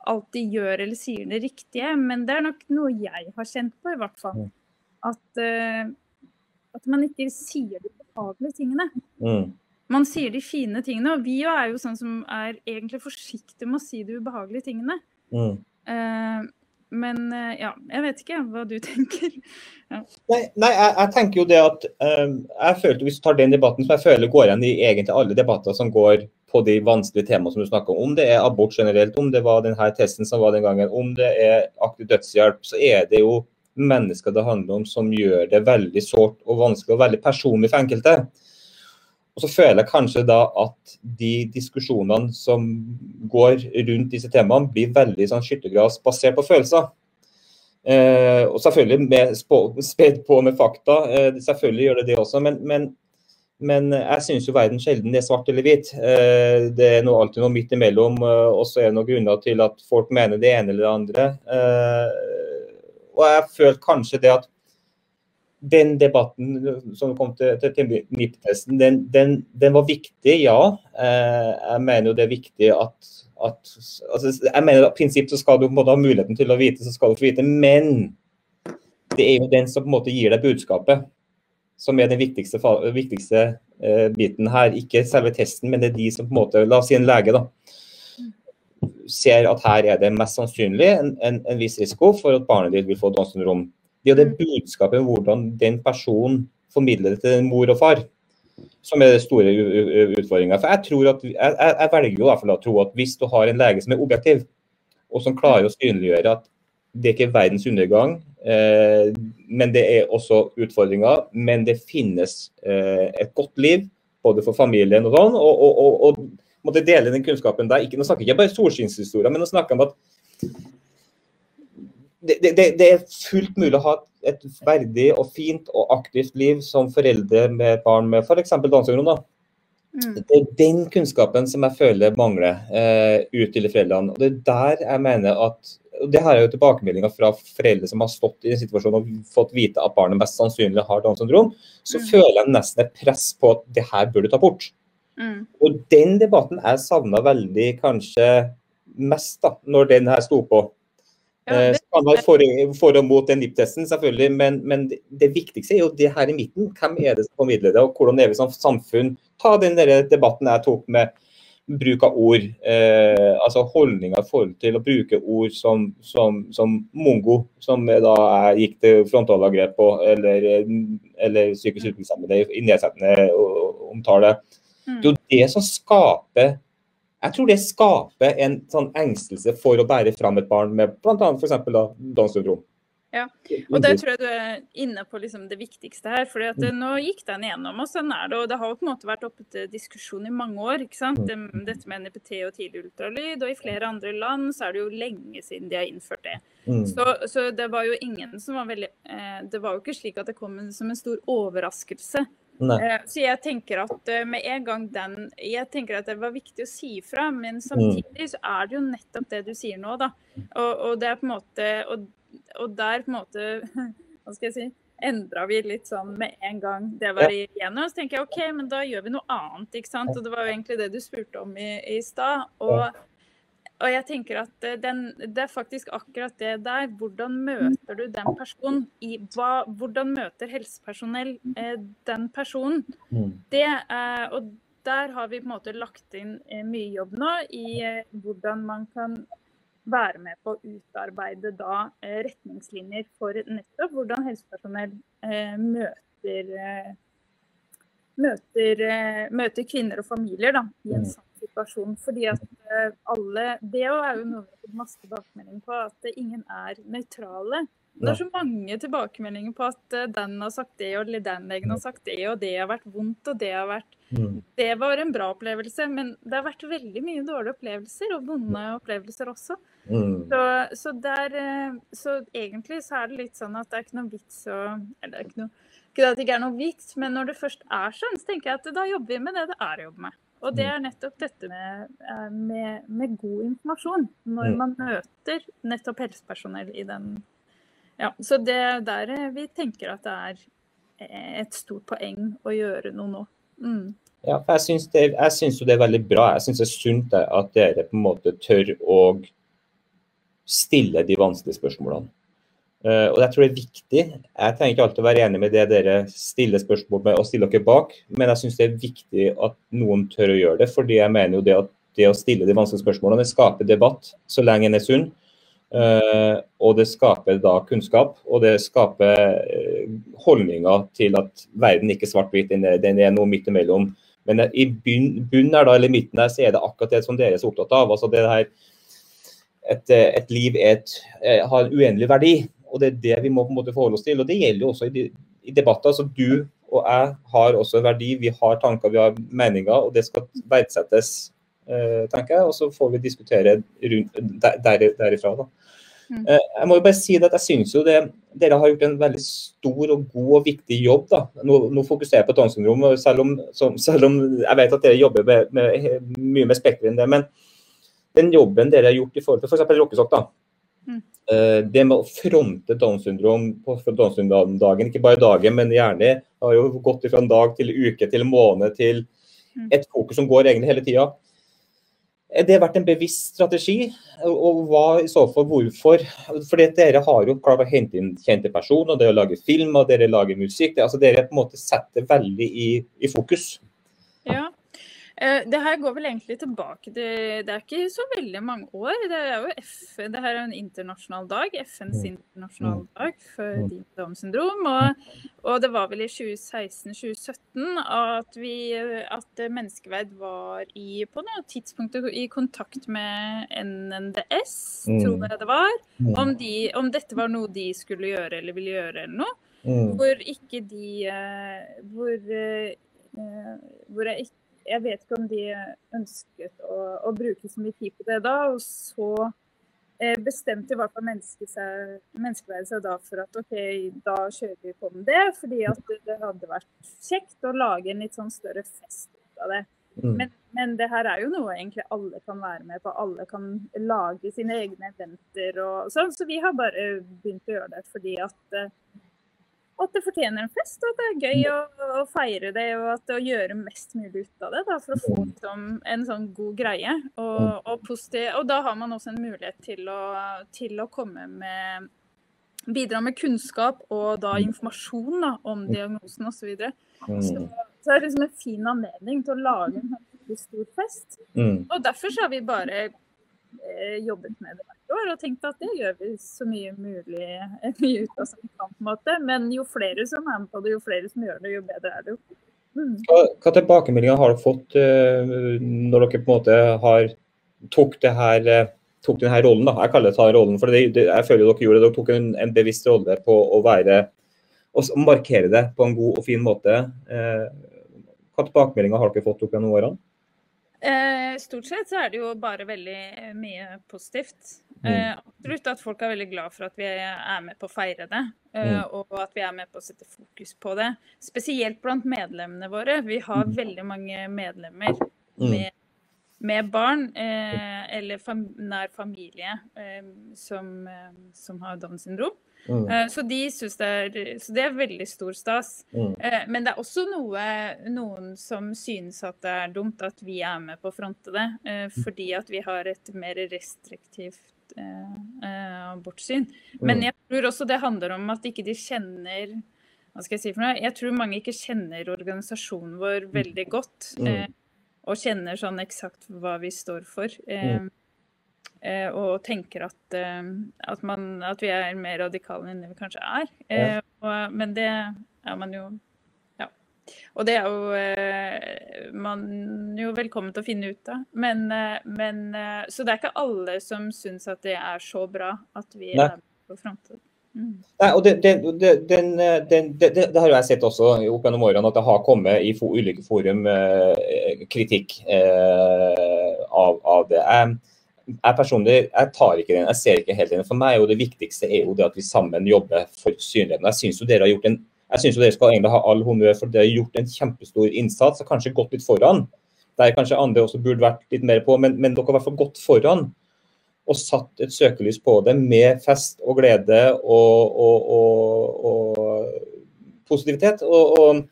alltid gjør eller sier det riktige, men det er nok noe jeg har kjent på, i hvert fall. At, uh, at man ikke sier de behagelige tingene. Mm. Man sier de fine tingene, og vi er jo sånn som er egentlig forsiktige med å si de ubehagelige tingene. Mm. Uh, men eh, ja, jeg vet ikke hva du tenker. Ja. Nei, nei jeg, jeg, tenker jo det at um, jeg følte Hvis du tar den debatten som jeg føler går igjen i egentlig alle debatter som går på de vanskelige temaene som du snakker om, om det er abort generelt, om det var denne testen som var den gangen, om det er aktiv dødshjelp, så er det jo mennesker det handler om som gjør det veldig sårt og vanskelig og veldig personlig for enkelte. Og så føler jeg kanskje da at de diskusjonene som går rundt disse temaene, blir veldig sånn skyttergras basert på følelser. Eh, og selvfølgelig med spedd på med fakta. Eh, selvfølgelig gjør det det også. Men, men, men jeg syns jo verden sjelden er svart eller hvit. Eh, det er noe, alltid noe midt imellom. Eh, og så er det noen grunner til at folk mener det ene eller det andre. Eh, og jeg føler kanskje det at den debatten som kom til, til, NIPT-testen, den, den, den, var viktig, ja. Eh, jeg mener jo det er viktig at, at altså, Jeg mener at prinsipp så skal du på ha muligheten til å vite, så skal du få vite. Men det er jo den som på en måte gir deg budskapet, som er den viktigste, viktigste eh, biten her. Ikke selve testen, men det er de som på en måte La oss si en lege, da. Ser at her er det mest sannsynlig en, en, en viss risiko for at barnet ditt vil få Downs syndrom Det er det budskapet hvordan den personen formidler det til mor og far, som er den store utfordringa. For jeg, tror at, jeg, jeg velger jo fall å tro at hvis du har en lege som er objektiv, og som klarer å synliggjøre at det er ikke verdens undergang, eh, men det er også utfordringer. Men det finnes eh, et godt liv, både for familien og sånn. Og, og, og, og måtte dele den kunnskapen der. Ikke, nå snakker jeg ikke bare solskinnshistorier, men nå snakker jeg om at det, det, det, er fullt mulig å ha et verdig og fint og aktivt liv som foreldre med barn med f.eks. dansegrunn. Mm. Det er den kunnskapen som jeg føler mangler eh, ut til foreldrene. Og Det er der jeg mener at og Det har jeg jo tilbakemeldinger fra foreldre som har stått i en situasjon og fått vite at barnet mest sannsynlig har Downs syndrom. Så mm. føler jeg nesten et press på at det her bør du ta bort. Mm. Og Den debatten jeg savna veldig kanskje mest da, når den her sto på. Ja, eh, det... Kan være for, for, og mot den NIP-testen, selvfølgelig, men, men, det viktigste er jo det her i midten. Hvem er det som formidler det, og hvordan er vi som samfunn? Ta den der debatten jeg tok med bruk av ord. Eh, altså holdninger i forhold til å bruke ord som, som, som mongo, som da jeg gikk til frontalangrep på, eller, eller psykisk utviklingshemmede i nedsettende omtale. Mm. Det er jo det som skaper jeg tror det skaper en sånn engstelse for å bære fram et barn med bl.a. f.eks. Downs syndrom. Ja, og der tror jeg du er inne på liksom det viktigste her. for. Nå gikk den igjennom, og sånn er det. Og det har jo på en måte vært oppe til diskusjon i mange år. ikke sant? Mm. Dette med NIPT og tidlig ultralyd. Og i flere andre land så er det jo lenge siden de har innført det. Mm. Så, så, det var jo ingen som var veldig eh, Det var jo ikke slik at det kom som en stor overraskelse. Eh, så jeg tenker at eh, med en gang den Jeg tenker at det var viktig å si fra, men mm. samtidig så er det jo nettopp det du sier nå, da. Og, og det er på en måte og og der på en måte Hva skal jeg si endra vi litt sånn med en gang det var igjennom. Så tenker jeg OK, men da gjør vi noe annet, ikke sant. Og det var jo egentlig det du spurte om i, i stad. Og, og, jeg tenker at eh, den, det er faktisk akkurat det der. Hvordan møter du den personen? I, hva, hvordan møter helsepersonell eh, den personen? Mm. Det, eh, og der har vi på en måte lagt inn eh, mye jobb nå i eh, hvordan man kan være med på å utarbeide da eh, retningslinjer for nettopp hvordan helsepersonell møter, møter, møter, kvinner og familier da, i en mm. Situasjon. Fordi at alle Det er jo noe vi har fått masse tilbakemelding på, at ingen er nøytrale. Det er så mange tilbakemeldinger på at den har sagt det, og den legen har sagt det, og det har vært vondt, og det har vært mm. Det var en bra opplevelse, men det har vært veldig mye dårlige opplevelser, og vonde opplevelser også. Mm. Så, så, der, eh, så, egentlig så er det litt sånn at det er ikke noe vits å Eller det er ikke, noe, ikke at det ikke er noe vits, men når det først er sånn, så tenker jeg at da jobber vi med det det er å jobbe med. Og det mm. er nettopp dette med, eh, med, med god informasjon. Når mm. man møter nettopp helsepersonell i den Ja, så det er der eh, vi tenker at det er et stort poeng å gjøre noe nå. Mm. Ja, jeg syns jo det er veldig bra. Jeg syns det er sunt at dere på en måte tør å stille de vanskelige spørsmålene. Uh, og jeg tror det er viktig. Jeg trenger ikke alltid å være enig med det dere stiller spørsmål med og stiller dere bak, men jeg syns det er viktig at noen tør å gjøre det. fordi jeg mener jo det at det å stille de vanskelige spørsmålene det skaper debatt så lenge en er sunn. Uh, og det skaper da kunnskap, og det skaper uh, holdninger til at verden ikke er svart-hvit, den, den, er noe midt imellom. Men i bunnen her da, eller midten her, så er det akkurat det som dere er så opptatt av. altså det her et, eh, et liv et, eh, har en uendelig verdi. Og Det er det vi må på en måte forholde oss til. og Det gjelder jo også i, de, i debatter. så Du og jeg har også en verdi. Vi har tanker, vi har meninger, og det skal verdsettes, eh, tenker jeg. Og så får vi diskutere rundt, der, derifra. da. Mm. Jeg må jo bare si at jeg synes jo det, Dere har gjort en veldig stor og god og viktig jobb. da. Nå, nå fokuserer jeg på Downs syndrom, selv, selv, om jeg vet at dere jobber med, med, mye med Spekter enn det. men den jobben dere har gjort i forhold til f.eks. For rockesokk, da. Uh, det med å fronte Downs syndrom på Downs syndrom-dagen, ikke bare dagen, men gjerne har jo gått fra en dag til uke til måned til mm. et fokus som går egentlig hele tida. Er det vært en bevisst strategi, og hva i så fall hvorfor? Fordi dere har jo klart å hente inn kjente personer, dere lager film og dere lager musikk. Det, altså dere på en måte setter veldig i, i fokus. Ja, Eh, det her går vel egentlig tilbake til Det er ikke så veldig mange år. Det er jo FN, det her er en internasjonal dag. FNs internasjonal internasjonale dag for Mm. de med Downs syndrom. Og, og det var vel i 2016-2017 at, vi, at menneskeverd var i, på noe tidspunkt i kontakt med NNDS, Mm. tror jeg det var. Mm. Om, de, om dette var noe de skulle gjøre eller ville gjøre eller noe. Mm. Hvor ikke de eh, Hvor, eh, eh, hvor jeg ikke Jeg vet ikke om de ønsket å, å bruke så mye tid på det da. Og så eh, bestemte i hvert fall menneskeverdet seg da for at OK, da kjører vi på med det. Fordi at det, det hadde vært kjekt å lage en litt sånn større fest ut av det. Mm. Men, men det her er jo noe egentlig alle kan være med på. Alle kan lage sine egne eventer og sånn. Så vi har bare begynt å gjøre det fordi at, eh, at det fortjener en fest. Og at det er gøy å, å feire det og at å gjøre mest mulig ut av det. Da, for å få liksom, en sånn god greie. Og, og, positiv, og da har man også en mulighet til å, til å komme med Bidra med kunnskap og da informasjon da, om diagnosen osv. Så, videre. så Mm. så er det liksom en fin anledning til å lage en stor fest. Mm. Og derfor så har vi bare eh, jobbet med det år og tenkt at det gjør vi så mye mulig eh, mye ut av som vi kan. på en måte. Men jo flere som er med på det, jo flere som gjør det, jo bedre er det jo. Mm. Hva, hva tilbakemeldinger har dere fått uh, når dere på en måte har tok det her uh, tok denne rollen, da. Jeg kaller det ta rollen, for det, det, jeg føler dere gjorde det. Dere tok en, en bevisst rolle på å være og markere det på en god og fin måte. Eh, hva tilbakemeldinger har dere fått opp gjennom årene? Eh, stort sett så er det jo bare veldig mye positivt. Eh, absolutt at folk er veldig glad for at vi er med på å feire det. Eh, og at vi er med på å sette fokus på det. Spesielt blant medlemmene våre. Vi har veldig mange medlemmer Mm. med, med barn eh, eller fam nær familie som, som har Downs syndrom. Mm. Så, de synes det er, så det er veldig stor stas. Mm. Men det er også noe, noen som synes at det er dumt at vi er med på å fronte det, fordi at vi har et mer restriktivt eh, eh, abortsyn. Men Mm. jeg tror også det handler om at ikke de kjenner hva skal Jeg si for noe? Jeg tror mange ikke kjenner organisasjonen vår veldig godt. Mm. Eh, og kjenner sånn eksakt hva vi står for. Eh, eh, og tenker at, eh, at, man, at vi er mer radikale enn det vi kanskje er. Eh, og, men det er man jo. Og det er jo eh, man jo velkommen til å finne ut av. Men, eh, men eh, Så det er ikke alle som syns at det er så bra at vi Nei. er på fronten. Mm. Nei, og det, det, det, den, den, det, har jeg sett også opp gjennom årene, at det har kommet i ulike forum eh, kritikk eh, av, av det. Jeg, jeg personlig jeg tar ikke den, jeg ser ikke helt den. For meg er jo det viktigste er jo det at vi sammen jobber for synligheten. Jeg syns jo dere har gjort en jeg synes dere skal egentlig ha all honnør for dere har gjort en kjempestor innsats og kanskje gått litt foran. Der kanskje andre også burde vært litt mer på, men, men dere har i hvert fall gått foran og satt et søkelys på det med fest og glede og, og, og, og positivitet. Og,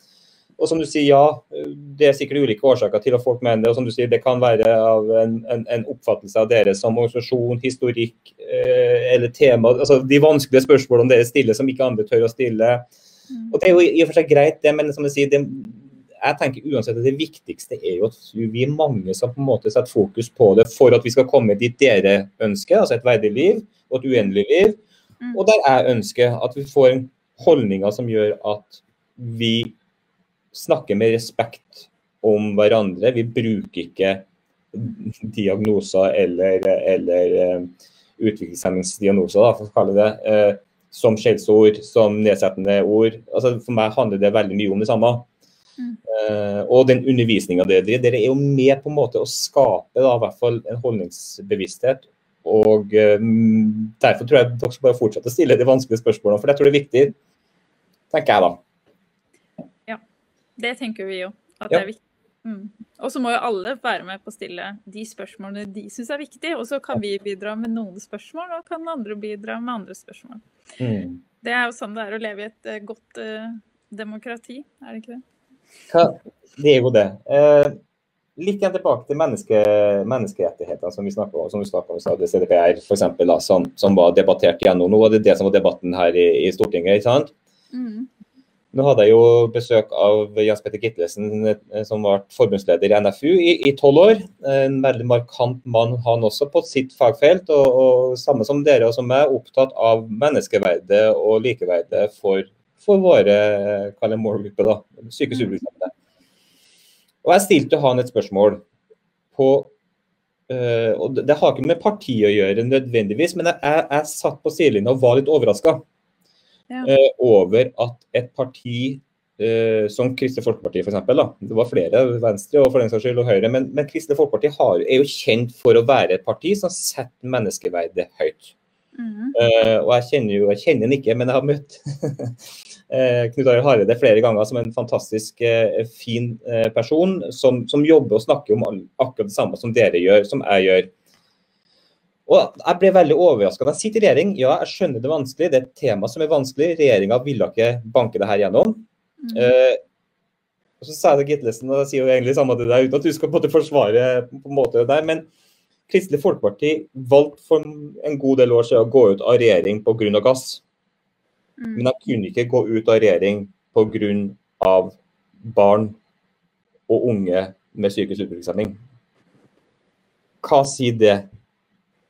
som du sier, ja, det er sikkert ulike årsaker til at folk mener det. Og som du sier, det kan være av en, en, en oppfattelse av dere som organisasjon, historikk eh, eller tema. Altså de vanskelige spørsmålene dere stiller som ikke andre tør å stille. Mm. Og Det er jo i og for seg greit, det, men som jeg sier, det, jeg tenker uansett at det viktigste er jo at vi er mange som på en måte setter fokus på det for at vi skal komme dit dere ønsker, altså et verdig liv og et uendelig liv. Mm. Og der jeg ønsker at vi får holdninger som gjør at vi snakker med respekt om hverandre. Vi bruker ikke diagnoser eller, eller uh, utviklingshemmingsdiagnoser, for å kalle det, uh, som skjellsord, som nedsettende ord. Altså, for meg handler det veldig mye om det samme. Mm. Uh, og den undervisninga dere driver, dere er jo med på en måte å skape da, i hvert fall en holdningsbevissthet. Og um, derfor tror jeg dere skal bare fortsette å stille de vanskelige spørsmålene, for jeg tror det er viktig, tenker jeg da. Ja, det tenker vi jo. At Ja. det er viktig. Mm. Og så må jo alle være med på å stille de spørsmålene de syns er viktige. Og så kan vi bidra med noen spørsmål, og kan andre bidra med andre spørsmål. Mm. Det er jo sånn det er å leve i et eh, godt uh, demokrati, er det ikke det? Hva, det er jo det. Eh, litt igjen tilbake til menneske, menneskerettighetene som vi snakket om, som vi snakket om, så hadde CDPR for eksempel, da, som, som var debattert gjennom. Nå og det det som var debatten her i, i Stortinget. ikke sant? Mm. Nå hadde jeg jo besøk av Jens Petter Gitlesen, eh, som var forbundsleder i NFU i tolv år. En veldig markant mann, han også, på sitt fagfelt. Og, og samme som dere og som meg, opptatt av menneskeverdet og likeverdet for, for våre målgrupper, da, psykisk utviklingshemmede. Og jeg stilte han et spørsmål på uh, og Det har ikke med partiet å gjøre nødvendigvis, men jeg, jeg, jeg satt på sidelinja og var litt overraska ja. uh, over at et parti eh, som Kristelig Folkeparti f.eks. Det var flere, Venstre og for den saks skyld og Høyre, men, men Kristelig Folkeparti har, er jo kjent for å være et parti som setter menneskeverdet høyt. Mm. og jeg kjenner jo, jeg kjenner den ikke, men jeg har møtt Eh, Knut Arild Hareide flere ganger som en fantastisk eh, fin eh, person som, som, jobber og snakker om akkurat det samme som dere gjør, som jeg gjør. Og Jeg ble veldig overraska. Jeg sitter i regjering, ja, jeg skjønner det er vanskelig. Det er et tema som er vanskelig. Regjeringa ville ikke banke det her gjennom. Mm. Eh, og så sa jeg til Gitlesen, og jeg sier jo egentlig samme til deg, uten at du skal på en måte forsvare på en måte det der, men Kristelig Folkeparti valgte for en god del år siden å gå ut av regjering pga. gass. Mm. Men de kunne ikke gå ut av regjering pga. barn og unge med psykisk utviklingshemming. Hva sier det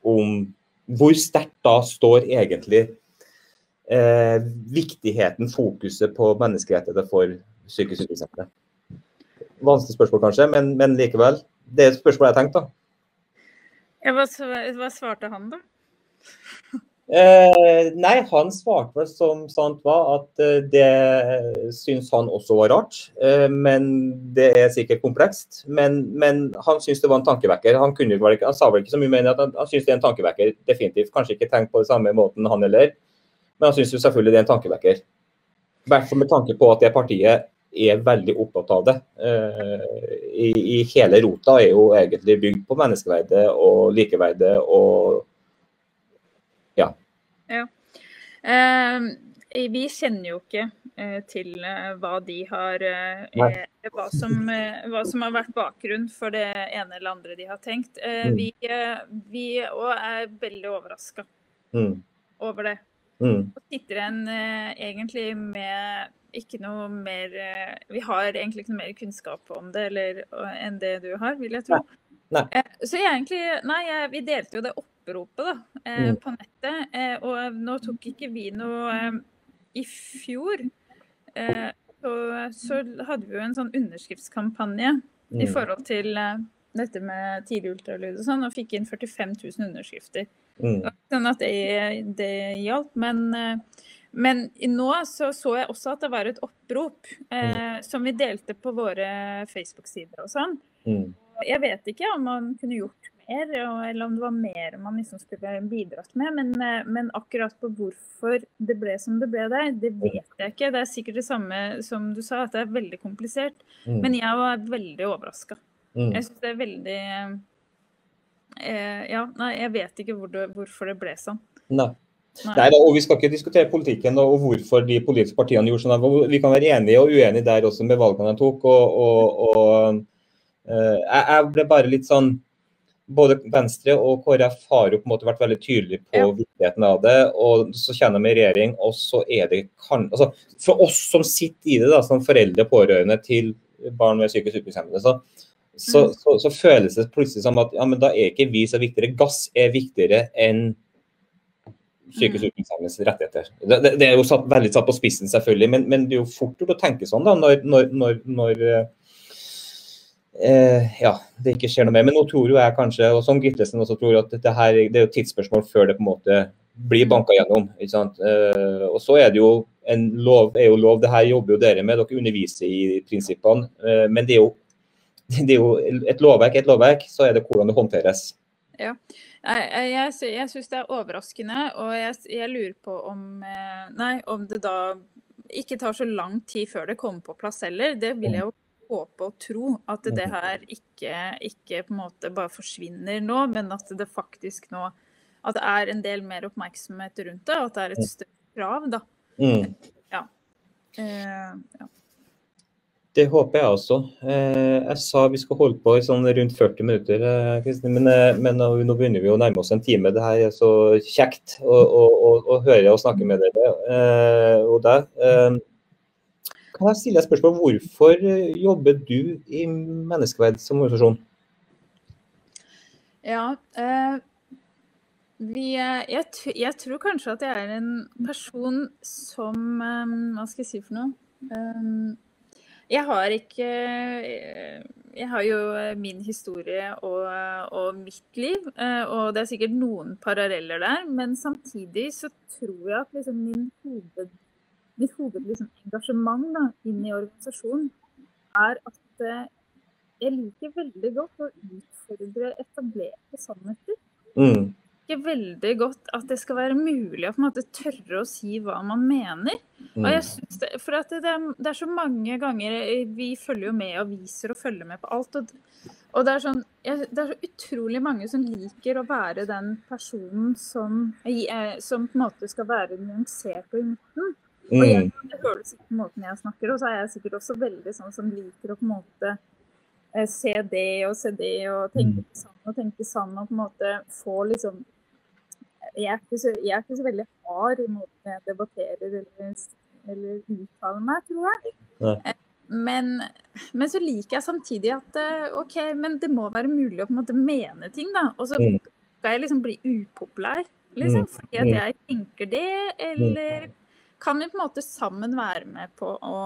om hvor sterkt da står egentlig eh, viktigheten, fokuset på menneskerettigheter for psykisk utviklingshemmede? Vanskelig spørsmål kanskje, men, men, likevel. Det er et spørsmål jeg har tenkt, da. Hva svarte han, da? Eh, nei, han svarte vel som sant var at eh, det syns han også var rart. Eh, men det er sikkert komplekst. Men, men han syns det var en tankevekker. Han, kunne, han sa vel ikke så mye mer at han, han syns det er en tankevekker. Definitivt. Kanskje ikke tenkt på det samme måten han heller, men han syns jo selvfølgelig det er en tankevekker. I hvert fall med tanke på at det partiet er veldig opptatt av det. Eh, I, i hele rota er jo egentlig bygd på menneskeverdet og likeverdet og ja. ja. Uh, vi kjenner jo ikke uh, til uh, hva de har hva som, hva, som, har vært bakgrunn for det ene eller andre de har tenkt. Mm. Vi, vi er veldig overraska mm. over det. Mm. Og sitter en egentlig med ikke noe mer Vi har egentlig ikke noe mer kunnskap om det eller, enn det du har, vil jeg tro. Nei. Nei. Så jeg egentlig Nei, jeg, vi delte jo det opp oppropet da, eh, mm. på nettet. Eh, og nå tok ikke vi noe eh, I fjor så, så, hadde vi jo en sånn underskriftskampanje mm. i forhold til dette med tidlig ultralyd og sånn, og fikk inn 45 000 underskrifter. Mm. Sånn at det, det hjalp. Men, men nå så, så jeg også at det var et opprop eh, mm. som vi delte på våre Facebook-sider og sånn. Mm. Jeg vet ikke om man kunne gjort mer, eller om det var mer man liksom skulle bidratt med. Men, eh, men, akkurat på hvorfor det ble som det ble der, det vet jeg ikke. Det er sikkert det samme som du sa, at det er veldig komplisert. Mm. Men jeg var veldig overraska. Mm. Jeg syns det er veldig eh, Ja, nei, jeg vet ikke hvor det, hvorfor det ble sånn. Nei. Nei. og Vi skal ikke diskutere politikken og hvorfor de politiske partiene gjorde sånn. Vi kan være enige og uenige der også med valgene de tok. og, og, og uh, jeg ble bare litt sånn både Venstre og KrF har jo på en måte vært veldig tydelige på ja. viktigheten av det. og Så kommer de i regjering, og så er det kan, altså For oss som sitter i det, da, som foreldre og pårørende til barn med psykisk utviklingshemmede, så, så, mm. så, så, føles det plutselig som at ja, men da er ikke vi så viktigere. Gass er viktigere enn psykisk mm. utviklingshemmedes rettigheter. Det, det, det, er jo satt, veldig satt på spissen, selvfølgelig, men, men, det er jo fort gjort å tenke sånn da, når, når, når, når eh, ja, det ikke skjer noe mer. Men nå tror jo jeg kanskje, og som Gitlesen også tror, at det, her, det er jo tidsspørsmål før det på en måte blir banka gjennom. ikke sant? Eh, og så er det jo en lov, er jo lov, det her jobber jo dere med, dere underviser i prinsippene. Eh, men det er, jo, det er jo et lovverk, et lovverk, så er det hvordan det håndteres. Ja, jeg, jeg, jeg syns det er overraskende, og jeg, jeg, lurer på om eh, Nei, om det da ikke tar så lang tid før det kommer på plass heller. Det vil jeg jo håpe og tro at det her ikke, ikke, på en måte bare forsvinner nå, men at det faktisk nå at det er en del mer oppmerksomhet rundt det, og at det er et større krav. da. Mm. Ja. Eh, ja. Det håper jeg også. Eh, jeg sa vi skal holde på i sånn rundt 40 minutter, eh, men, eh, men, nå begynner vi å nærme oss en time. Det her er så kjekt å, å, å, å høre og snakke med dere eh, og deg. Kan jeg stille deg spørsmål hvorfor jobber du i Menneskeverd som organisasjon? Ja, eh, vi, jeg, jeg, tror kanskje at jeg er en person som Hva skal jeg si for noe? Jeg har ikke Jeg har jo min historie og, og, mitt liv, og det er sikkert noen paralleller der. Men samtidig så tror jeg at liksom min hoved, mitt hovedengasjement liksom, inn i organisasjonen er at jeg liker veldig godt å utfordre etablerte sannheter. Mm ikke veldig godt at det skal være mulig å på en måte tørre å si hva man mener. Og jeg mm. synes det, for det, det, er, det, er, så mange ganger Vi følger jo med og viser og følger med på alt. Og, og det, er sånn, jeg, det er så utrolig mange som liker å være den personen som, som på en måte skal være nyansert og i midten. Og jeg, mm. det høres ikke på måten jeg snakker, og så er jeg sikkert også veldig sånn som liker å på en måte eh, se det og se det og tenke mm. sånn og tenke sånn og på en måte få liksom jeg er, ikke så, jeg er ikke så veldig hard i måten jeg debatterer eller, eller uttaler meg, tror jeg. Ja. Men, men, så liker jeg samtidig at eh, OK, men det må være mulig å på en måte mene ting, da. Og så mm. skal jeg liksom bli upopulær, liksom, mm. fordi at mm. jeg tenker det, eller kan vi på en måte sammen være med på å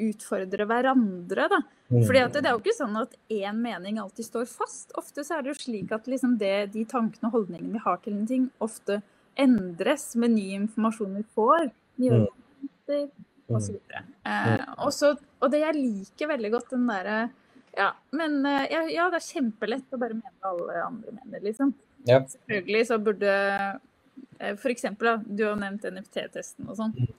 utfordre hverandre, da. Mm. Fordi at det, er jo ikke sånn at én mening alltid står fast. Ofte så er det jo slik at liksom det, de tankene og holdningene vi har til en ting, ofte endres med ny informasjon vi får. Nye argumenter og så Eh, også, og det jeg liker veldig godt, den derre ja, men eh, ja, ja, det er kjempelett å bare mene hva alle andre mener, liksom. Ja. Selvfølgelig så burde F.eks. du har nevnt NFT-testen og sånn. Mm.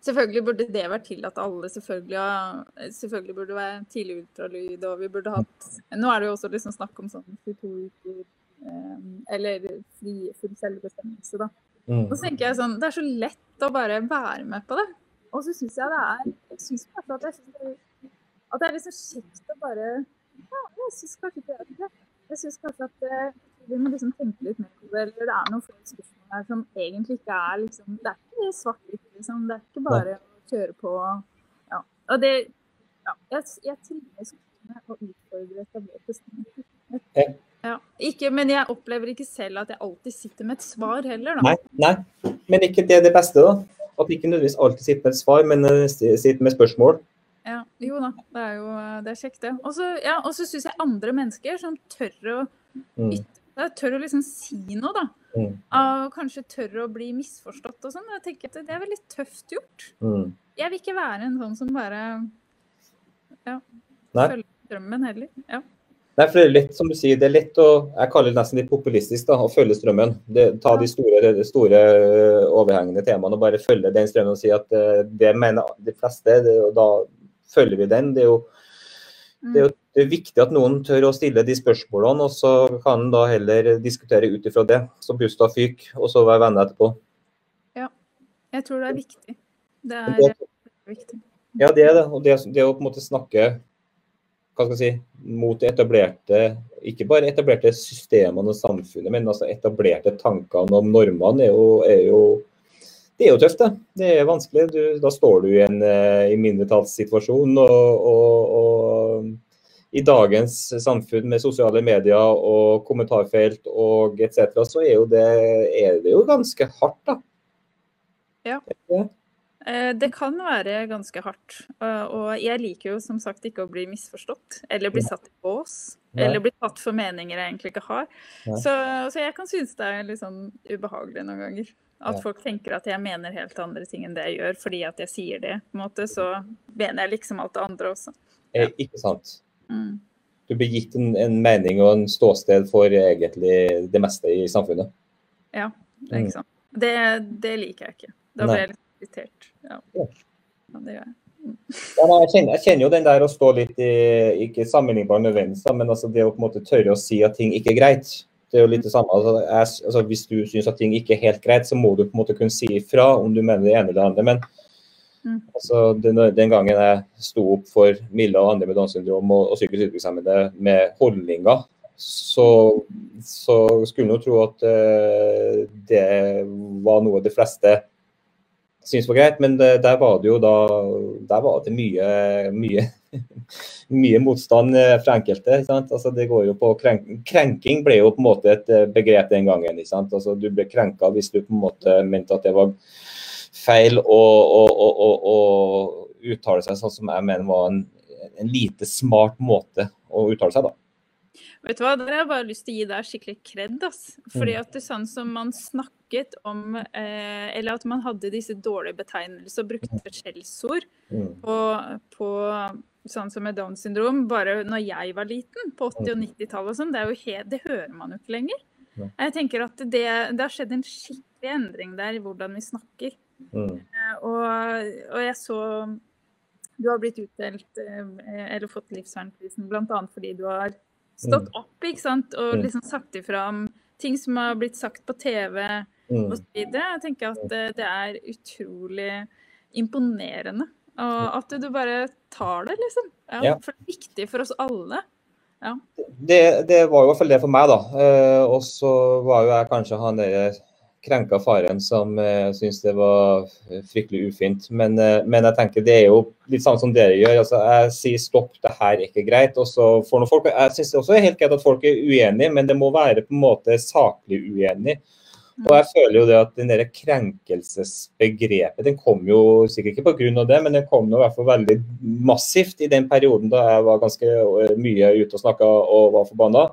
Selvfølgelig burde det vært tillatt alle. Selvfølgelig, selvfølgelig burde det være tidlig ultralyd, og vi burde hatt Nå er det jo også liksom snakk om sånn 22 uker eh, Eller fri, full selvbestemmelse, da. Mm. Og så tenker jeg sånn Det er så lett å bare være med på det. Og så syns jeg det er Jeg synes kanskje at jeg synes det, at det er liksom kjekt å bare Ja, jeg syns kanskje ikke det. Jeg syns kanskje at eh, vi må liksom tenke litt mer på det, eller det er noen flere spørsmål her som egentlig ikke er liksom Det er ikke svart-hvitt, liksom. Det er ikke bare å kjøre på. Ja. Og det Ja. Jeg, jeg trives med å utfordre etablerte standarder. Ja. Ikke, men jeg opplever ikke selv at jeg alltid sitter med et svar heller, da. Nei, nei. men ikke det er det beste, da. At ikke nødvendigvis alltid sitter med et svar, men eh, sitter med spørsmål. Ja, jo da, det er jo det er kjekt, det. Og så ja, syns jeg andre mennesker som tør å mm. ytre jeg tør å liksom si noe, da. Mm. Og kanskje tør å bli misforstått og sånn. Jeg tenker at det er veldig tøft gjort. Mm. Jeg vil ikke være en sånn som bare ja, følger strømmen heller. Ja. Nei, for det er lett, som du sier, det er lett å jeg kaller det nesten litt populistisk da, å følge strømmen. Det, ta de store, store, overhengende temaene og bare følge den strømmen og si at uh, det mener de fleste, det, og da følger vi den. Det er jo, det er jo det er viktig at noen tør å stille de spørsmålene, og så kan en da heller diskutere ut ifra det. Så busta fyk, og så være venner etterpå. Ja, jeg tror det er viktig. Det er, det, viktig. Ja, det er det. Og det, det å på en måte snakke hva skal jeg si, mot etablerte, ikke bare etablerte systemene og samfunnet, men altså etablerte tankene om normene, er jo, er jo det er jo tøft, det. Det er vanskelig. Du, da står du i en i mindretallssituasjon. og, og, og i dagens samfunn med sosiale medier og kommentarfelt og etc., så er, det, er det jo ganske hardt, da. Ja. Eh, det kan være ganske hardt. Og jeg liker jo som sagt ikke å bli misforstått eller bli satt i bås. Eller bli tatt for meninger jeg egentlig ikke har. Så, så, jeg kan synes det er litt sånn ubehagelig noen ganger. At folk tenker at jeg mener helt andre ting enn det jeg gjør fordi at jeg sier det. på en måte, Så mener jeg liksom alt det andre også. Ja. Ikke sant. Mm. Du blir gitt en, en, mening og en ståsted for egentlig det meste i samfunnet. Ja, det er ikke sant. Det, det liker jeg ikke. Da blir jeg litt irritert. Ja. ja. det gjør jeg. Mm. Ja, jeg, kjenner, jeg, kjenner, jo den der å stå litt i Ikke sammenlignbar nødvendigvis, men altså det å på en måte tørre å si at ting ikke er greit. Det er jo litt det samme. Altså, jeg, altså, hvis du syns at ting ikke er helt greit, så må du på en måte kunne si ifra om du mener det ene eller det andre. Men Mm. Altså, den, den, gangen jeg sto opp for Milla og andre med Downs syndrom og, og psykisk utviklingshemmede med holdninger, så, så skulle en tro at uh, det var noe de fleste syntes var greit. Men det, der var det jo da der var det mye, mye, mye motstand eh, fra enkelte. Altså, det går jo på krenk, Krenking ble jo på en måte et eh, begrep den gangen. sant? Altså, du ble krenka hvis du på en måte mente at det var feil å, å, å, å uttale seg sånn som jeg mener var en, en lite smart måte å uttale seg da. Vet du hva, Der har jeg bare lyst til å gi deg skikkelig kred. Fordi mm. at det er sånn som man snakket om eh, Eller at man hadde disse dårlige betegnelser og brukte mm. skjellsord mm. på, på, sånn som med Downs syndrom bare når jeg var liten, på 80- og 90-tallet og sånn. Det, det, hører man jo ikke lenger. Jeg tenker at det, det, har skjedd en skikkelig endring der i hvordan vi snakker. Mm. Eh, og, og, jeg så du har blitt utdelt eh, eller fått livsvernprisen bl.a. fordi du har stått mm. opp ikke sant? og mm. liksom sagt ifra om ting som har blitt sagt på TV mm. osv. Jeg tenker at det, det, er utrolig imponerende. Og at du bare tar det, liksom. Ja, ja. For det er viktig for oss alle. Ja. Det, det, var jo i hvert fall det for meg, da. Og så var jo jeg kanskje han der krenka faren som uh, syntes det var fryktelig ufint. Men, uh, men, jeg tenker det er jo litt samme som dere gjør. altså Jeg sier stopp, det her er ikke greit. og så får noen folk, Jeg syns også er helt greit at folk er uenige, men det må være på en måte saklig uenig. Og jeg føler jo det at den der krenkelsesbegrepet den kom jo sikkert ikke pga. det, men den kom jo i hvert fall veldig massivt i den perioden da jeg var ganske eh, mye ute og snakka og var forbanna.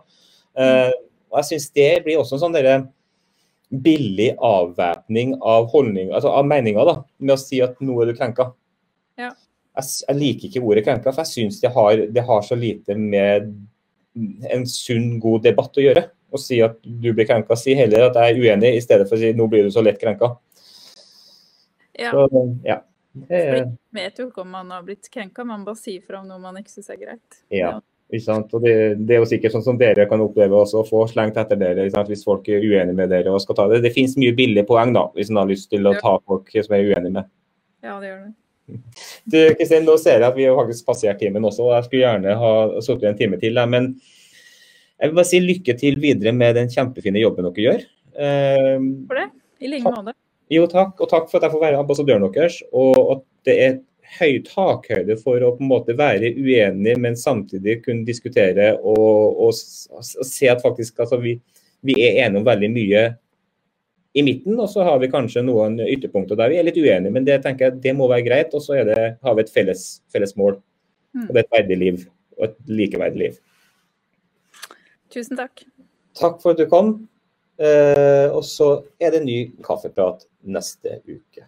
Uh, og jeg syns det blir også en sånn derre billig avvæpning av holdning, altså av meninger, da, med å si at nå er du krenka. Ja. Jeg, jeg, liker ikke ordet krenka, for jeg syns det, det, har så lite med en sunn, god debatt å gjøre. Å si at du blir krenka. Si heller at jeg er uenig, i stedet for å si nå blir du så lett krenka. Ja. Så, ja. Jeg vet jo ikke om man har blitt krenka, man bare sier fra om noe man ikke syns er greit. Ja. Og det, det, er jo sikkert sånn som dere kan oppleve også, å få slengt etter dere hvis folk er uenige med dere og skal ta det. Det finnes mye billige poeng da, hvis en har lyst til å ta folk som er uenige med. Ja, det gjør det. Du, Kristin, nå ser jeg at vi har faktisk passert timen også, og jeg skulle gjerne ha sittet en time til. Men jeg vil bare si lykke til videre med den kjempefine jobben dere gjør. For det. I like måte. Jo, takk. Og takk for at jeg får være ambassadøren deres. Og at det er høy takhøyde for å på en måte være uenig, men samtidig kunne diskutere og, og, og se at faktisk altså, vi, vi, er enige om veldig mye i midten, og så har vi kanskje noen ytterpunkter der vi er litt uenige. Men det tenker jeg det må være greit, og så har vi et felles, felles mål. Mm. Og det er et verdig liv, og et likeverdig liv. Tusen takk. Takk for at du kom. Eh, og så er det ny kaffeprat neste uke.